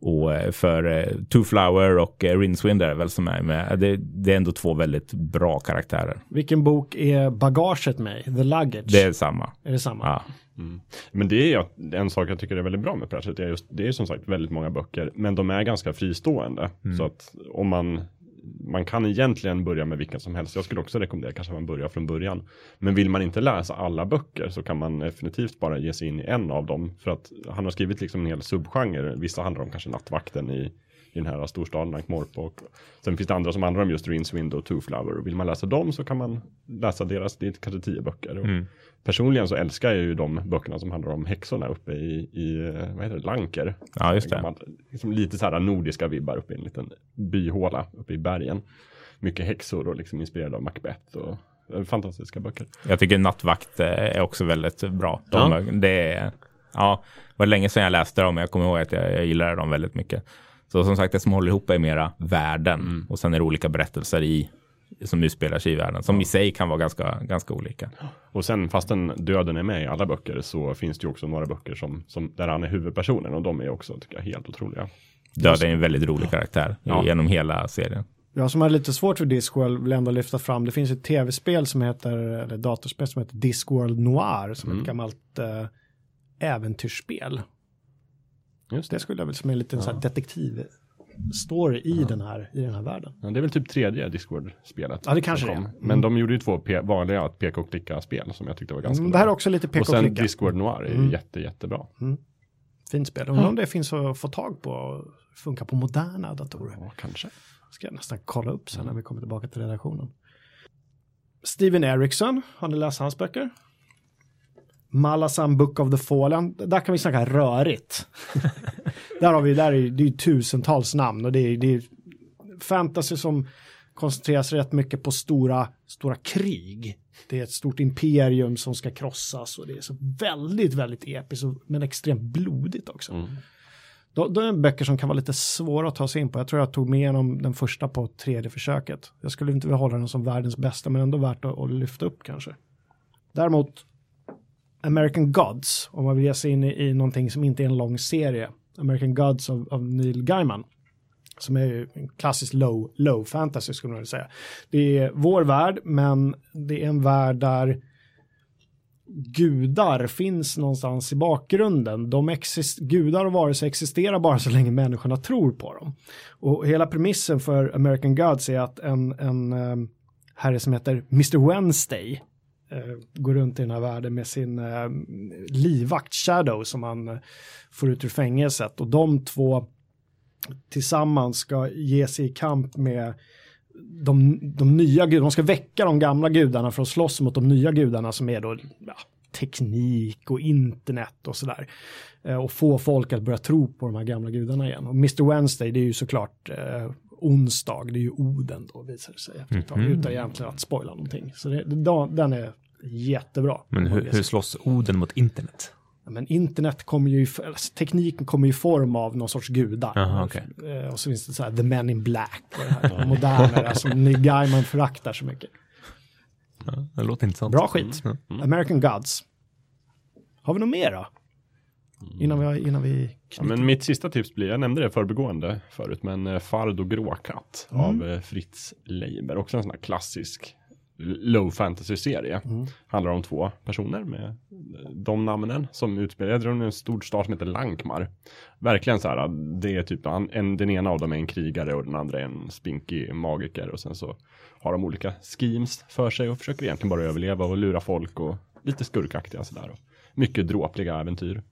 C: Och eh, för eh, Two Flower och eh, Rincewind är det väl som är med. Det, det, är ändå två väldigt bra karaktärer.
B: Vilken bok är bagaget med? The Luggage?
C: Det är samma.
B: Är det samma?
C: Ja.
D: Mm. Men det är en sak jag tycker är väldigt bra med Pratchett. Det är, just, det är som sagt väldigt många böcker, men de är ganska fristående. Mm. Så att om man man kan egentligen börja med vilken som helst. Jag skulle också rekommendera kanske att man börjar från början. Men vill man inte läsa alla böcker så kan man definitivt bara ge sig in i en av dem. För att han har skrivit liksom en hel subgenre. Vissa handlar om kanske nattvakten i, i den här storstaden Ankh-Morpork. Och sen finns det andra som handlar om just Rinswind och Two Flower. Och vill man läsa dem så kan man läsa deras, det är kanske tio böcker. Mm. Personligen så älskar jag ju de böckerna som handlar om häxorna uppe i, i vad heter det, Lanker.
C: Ja, just det.
D: Gammal, liksom lite så här nordiska vibbar uppe i en liten byhåla uppe i bergen. Mycket häxor och liksom inspirerade av Macbeth och fantastiska böcker.
C: Jag tycker Nattvakt eh, är också väldigt bra. De, ja. Det är, ja, var länge sedan jag läste dem, men jag kommer ihåg att jag, jag gillade dem väldigt mycket. Så som sagt, det som håller ihop är mera världen mm. och sen är det olika berättelser i som utspelar sig i världen, som i sig kan vara ganska, ganska olika.
D: Och sen fastän döden är med i alla böcker så finns det ju också några böcker som, som där han är huvudpersonen och de är också tycker jag, helt otroliga.
C: Döden är en väldigt rolig karaktär ja. genom hela serien.
B: Jag som har lite svårt för Discworld vill ändå lyfta fram, det finns ett tv-spel som heter, eller datorspel som heter Discworld Noir, som mm. ett gammalt äh, äventyrsspel. Just det. det skulle jag väl som en liten ja. detektiv story i, ja. den här, i den här världen.
D: Ja, det är väl typ tredje Discord-spelet.
B: Ja, det kanske det är. Mm.
D: Men de gjorde ju två vanliga peka och klicka-spel som jag tyckte var ganska
B: mm, bra. Det här är också lite peka och klicka.
D: Och sen Discord Noir är mm. jätte, jättebra. Mm.
B: Fint spel. Undrar om det finns att få tag på och funkar på moderna datorer.
D: Ja, kanske.
B: Ska jag nästan kolla upp sen när vi kommer tillbaka till redaktionen. Steven Erickson, har ni läst hans böcker? Malasan Book of the Fallen, där kan vi snacka rörigt. där har vi, där är det är tusentals namn och det är, det är fantasy som koncentreras rätt mycket på stora, stora krig. Det är ett stort imperium som ska krossas och det är så väldigt, väldigt episkt men extremt blodigt också. Mm. Då, då är det böcker som kan vara lite svåra att ta sig in på. Jag tror jag tog med igenom den första på tredje försöket. Jag skulle inte vilja hålla den som världens bästa men ändå värt att, att lyfta upp kanske. Däremot American Gods, om man vill ge sig in i, i någonting som inte är en lång serie. American Gods av, av Neil Gaiman. Som är ju en klassisk low, low fantasy skulle man vilja säga. Det är vår värld, men det är en värld där gudar finns någonstans i bakgrunden. De exist gudar och varelser existerar bara så länge människorna tror på dem. Och hela premissen för American Gods är att en, en um, herre som heter Mr. Wednesday Eh, går runt i den här världen med sin eh, livvakt Shadow som han får ut ur fängelset och de två tillsammans ska ge sig i kamp med de, de nya gudarna, de ska väcka de gamla gudarna för att slåss mot de nya gudarna som är då ja, teknik och internet och sådär. Eh, och få folk att börja tro på de här gamla gudarna igen. Och Mr. Wednesday, det är ju såklart eh, onsdag, det är ju Oden då visar det sig efter ett tag, mm. utan egentligen att spoila någonting. Så det, den är jättebra.
E: Men hur, hur slåss Oden mot internet?
B: Ja, men internet kommer ju, alltså, tekniken kommer ju i form av någon sorts gudar.
E: Aha, okay.
B: Eh, och så finns det så här The Men in Black och det här modernare som Neil Gaiman föraktar så mycket.
E: Ja, det låter intressant.
B: Bra skit. Mm. Mm. American Gods. Har vi något mer då? Innan vi, innan vi
D: ja, men mitt sista tips blir, jag nämnde det förbigående förut, men eh, Fard och Gråkatt mm. av eh, Fritz Leiber. Också en sån här klassisk low fantasy-serie. Mm. Handlar om två personer med de namnen som utspelar i en stor stad som heter Lankmar. Verkligen så här, det är typ en, den ena av dem är en krigare och den andra är en spinkig magiker och sen så har de olika schemes för sig och försöker egentligen bara överleva och lura folk och lite skurkaktiga sådär. Mycket dråpliga äventyr.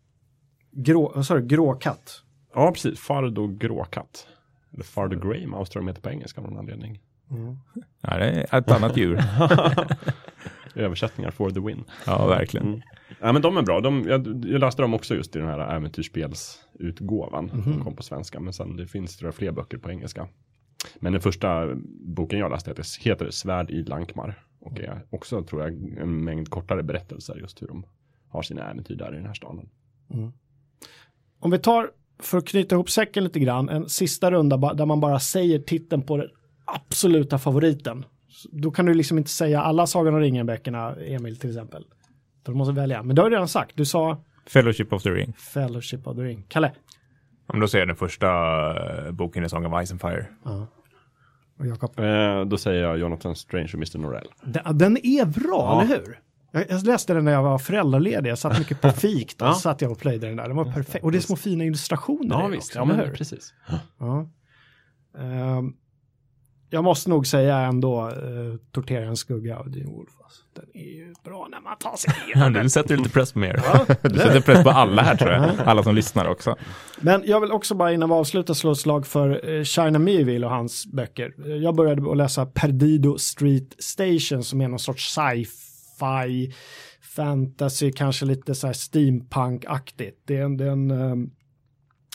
B: Grå, vad sa du, gråkatt?
D: Ja, precis. Fardo gråkatt. Eller Fardo Grey Mouse tror jag de heter på engelska av någon anledning.
C: Mm. Ja, det är ett annat djur.
D: Översättningar for the win.
C: Ja, verkligen. Mm.
D: Ja, men de är bra. De, jag, jag läste dem också just i den här äventyrsspelsutgåvan. Mm. som kom på svenska. Men sen det finns tror jag, fler böcker på engelska. Men den första boken jag läste heter, heter Svärd i Lankmar. Och är också, tror jag, en mängd kortare berättelser just hur de har sina äventyr där i den här staden. Mm.
B: Om vi tar, för att knyta ihop säcken lite grann, en sista runda där man bara säger titeln på den absoluta favoriten. Då kan du liksom inte säga alla Sagan om ringen-böckerna, Emil till exempel. Du måste välja. Men det har du redan sagt. Du sa...
C: Fellowship of the Ring.
B: Fellowship of the Ring. Kalle?
E: Om då säger jag den första eh, boken i Song of Ice and Fire.
B: Ja. Och Jakob?
D: Eh, då säger jag Jonathan Strange och Mr. Norrell.
B: Den, den är bra,
D: Ja.
B: eller hur? Jag, jag läste den när jag var föräldraledig. Jag satt mycket på fik. Då
D: Ja.
B: satt jag och plöjde den där. Den var perfekt. Och det är små fina illustrationer. i den också,
D: Ja, men
B: hur?
D: precis.
B: Ja. Ehm, jag måste nog säga ändå uh, Tortera en skugga av Dean Wolf. Alltså. Den är ju bra när man tar sig igenom.
E: Du sätter lite press på mig.
C: Du sätter press på alla här tror jag. Alla som lyssnar också.
B: Men jag vill också bara innan vi avslutar slå ett slag för eh, China Mieville och hans böcker. Jag började att läsa Perdido Street Station som är någon sorts sci-fi, fantasy, kanske lite så här steampunk-aktigt. Det är en, det är en, ehm,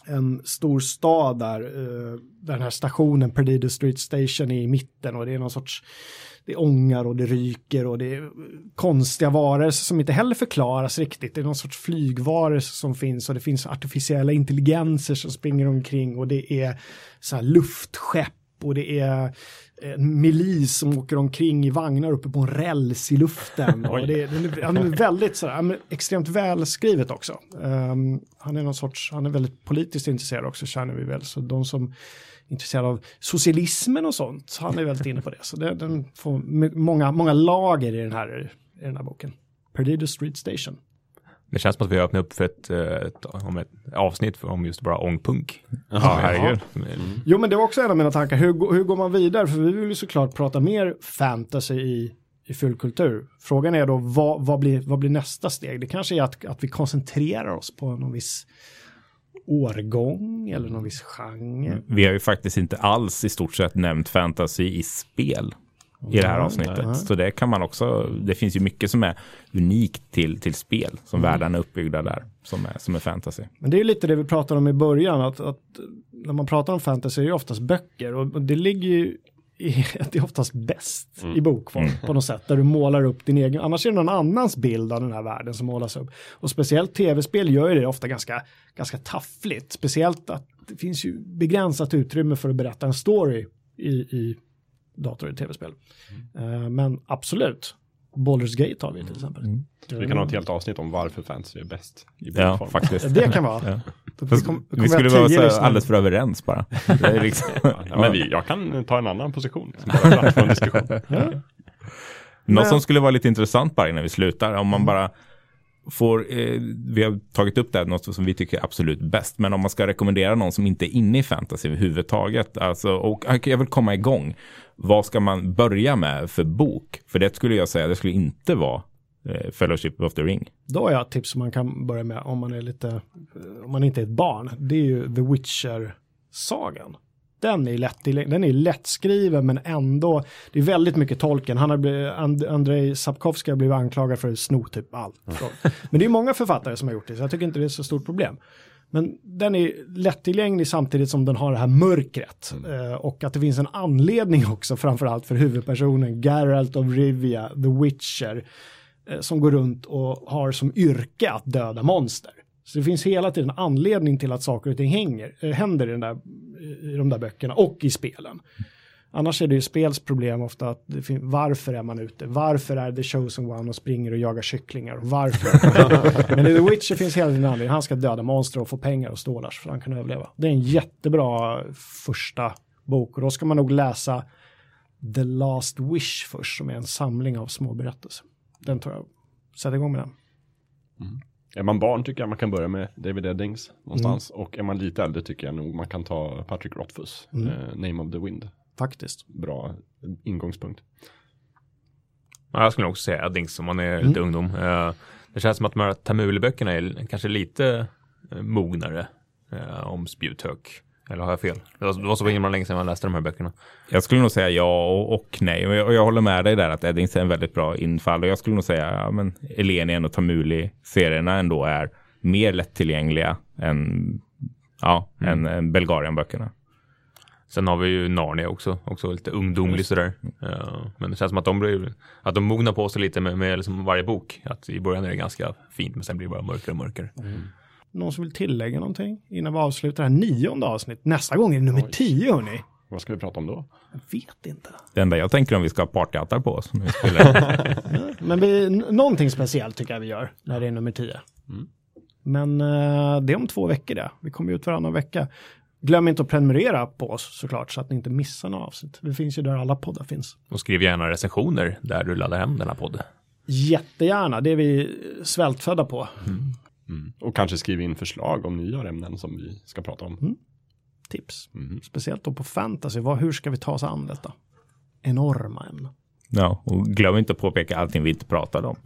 B: en stor stad där, eh, där den här stationen Perdido Street Station är i mitten och det är någon sorts det ångar och det ryker och det är konstiga varelser som inte heller förklaras riktigt. Det är någon sorts flygvarelser som finns och det finns artificiella intelligenser som springer omkring och det är så här luftskepp och det är en milis som åker omkring i vagnar uppe på en räls i luften. och det det han är väldigt så här, han är extremt välskrivet också. Ehm, han är någon sorts, han är väldigt politiskt intresserad också, känner vi väl. Så de som är intresserade av socialismen och sånt, han är väldigt inne på det. Så det, den får många, många lager i den här, i den här boken. Perdido Street Station.
E: Det känns som att vi har öppnat upp för ett, eh, ett, om ett avsnitt för, om just bara ångpunk.
C: Ja, herregud.
B: Jo, men det var också en av mina tankar. Hur, hur går man vidare? För vi vill ju såklart prata mer fantasy i, i fullkultur. Frågan är då, vad, vad, blir, vad blir nästa steg? Det kanske är att, att vi koncentrerar oss på någon viss årgång eller någon viss genre.
C: Vi har ju faktiskt inte alls i stort sett nämnt fantasy i spel i det här avsnittet. Så det kan man också, det finns ju mycket som är unikt till, till spel, som världarna är uppbyggda där, som är, som är fantasy.
B: Men det är ju lite det vi pratade om i början, att, att när man pratar om fantasy är det oftast böcker och det ligger ju i att det är oftast bäst i bokform på något sätt, där du målar upp din egen, annars är det någon annans bild av den här världen som målas upp. Och speciellt tv-spel gör ju det ofta ganska, ganska taffligt, speciellt att det finns ju begränsat utrymme för att berätta en story i, i dator och tv-spel. Eh, men absolut, Baldur's Gate har vi till exempel.
D: Vi kan ha ett helt avsnitt om varför fantasy är bäst i
C: Ja,
D: bokform.
C: faktiskt.
B: Det kan vara.
C: Ja.
B: Kom- då
C: vi skulle vara så alldeles för överens bara. Det är liksom,
D: Ja, men vi, jag kan ta en annan position. Som en diskussion.
C: Något som skulle vara lite intressant bara innan vi slutar, om man bara får, eh, vi har tagit upp det här, något som vi tycker är absolut bäst, men om man ska rekommendera någon som inte är inne i fantasy överhuvudtaget, alltså, och jag vill komma igång, vad ska man börja med för bok? För det skulle jag säga, det skulle inte vara eh, Fellowship of the Ring.
B: Då har jag ett tips som man kan börja med om man är lite, om man inte är ett barn. Det är ju The Witcher-sagan. Den är lätt, den är lättskriven men ändå, det är väldigt mycket tolken. Han har blivit, And, Andrei Sapkowski har blivit anklagad för att sno typ allt. Men det är många författare som har gjort det, så jag tycker inte det är så stort problem. Men den är lättillgänglig samtidigt som den har det här mörkret. Eh, och att det finns en anledning också, framförallt för huvudpersonen Geralt of Rivia, The Witcher, eh, som går runt och har som yrke att döda monster. Så det finns hela tiden anledning till att saker och ting hänger, eh, händer i, den där, i de där böckerna och i spelen. Annars är det ju spels problem ofta att varför är man ute? Varför är The Chosen One och springer och jagar kycklingar? Varför? Men i The Witcher finns hela tiden anledning. Han ska döda monster och få pengar och stålar för att han kan överleva. Det är en jättebra första bok och då ska man nog läsa The Last Wish först som är en samling av små berättelser. Den tror jag. Sätt igång med den.
D: Är man barn tycker jag man kan börja med David Eddings någonstans. Och är man lite äldre tycker jag nog man kan ta Patrick Rothfuss, eh, Name of the Wind.
B: Faktiskt.
D: Bra ingångspunkt.
E: Ja, jag skulle också säga Eddings om man är lite ungdom. Eh, Det känns som att de här Tamuli-böckerna är kanske lite eh, mognare eh, om spjuthök. Eller har jag fel? Det var, det var så himla länge sedan man läste de här böckerna.
C: Jag skulle nog säga ja och, och nej. Och jag, och jag håller med dig där att Eddings är en väldigt bra infall. Och jag skulle nog säga ja, men Elenien och Tamuli-serierna ändå är mer lättillgängliga än, ja, än, än Belgarien-böckerna.
E: Sen har vi ju Narnia också, också lite ungdomlig sådär. Eh, Men det känns som att de, blir, att de mognar på sig lite med, med liksom varje bok. Att i början är det ganska fint men sen blir det bara mörkare och mörkare.
B: Någon som vill tillägga någonting innan vi avslutar det här nionde avsnitt. Nästa gång är det nummer tio hörni.
D: Vad ska vi prata om då?
B: Jag vet inte.
C: Det enda jag tänker om vi ska ha partyhattar på oss. när vi spelar.
B: Men vi, någonting speciellt tycker jag vi gör när det är nummer tio. Men eh, det är om två veckor det. Vi kommer ut varannan vecka. Glöm inte att prenumerera på oss såklart så att ni inte missar några avsnitt. Det finns ju där alla poddar finns.
E: Och skriv gärna recensioner där du laddar hem denna podd.
B: Jättegärna, det är vi svältfödda på.
D: Mm. Och kanske skriv in förslag om nya ämnen som vi ska prata om.
B: Tips.
D: Mm.
B: Speciellt då på fantasy. Vad, hur ska vi ta oss an detta? Enorma ämnen.
C: Ja, och glöm inte att påpeka allting vi inte pratade om.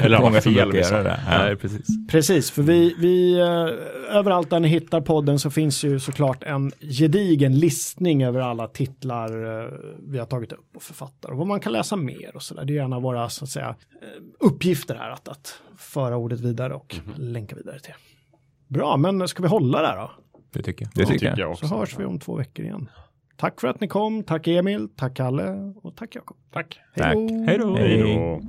D: Eller
C: många som
D: sa.
C: göra det. Ja.
E: Nej, precis.
B: Precis, för vi, vi eh, överallt där ni hittar podden så finns ju såklart en gedigen listning över alla titlar eh, vi har tagit upp och författare och vad man kan läsa mer och sådär. Det är av våra så att säga eh, uppgifter här att, att föra ordet vidare och länka vidare till. Bra, men ska vi hålla där då?
E: Det tycker jag.
C: Det tycker jag.
B: Så hörs vi om två veckor igen. Tack för att ni kom, tack Emil, tack Kalle och tack Jakob.
D: Tack.
B: Hej då!
C: Hej.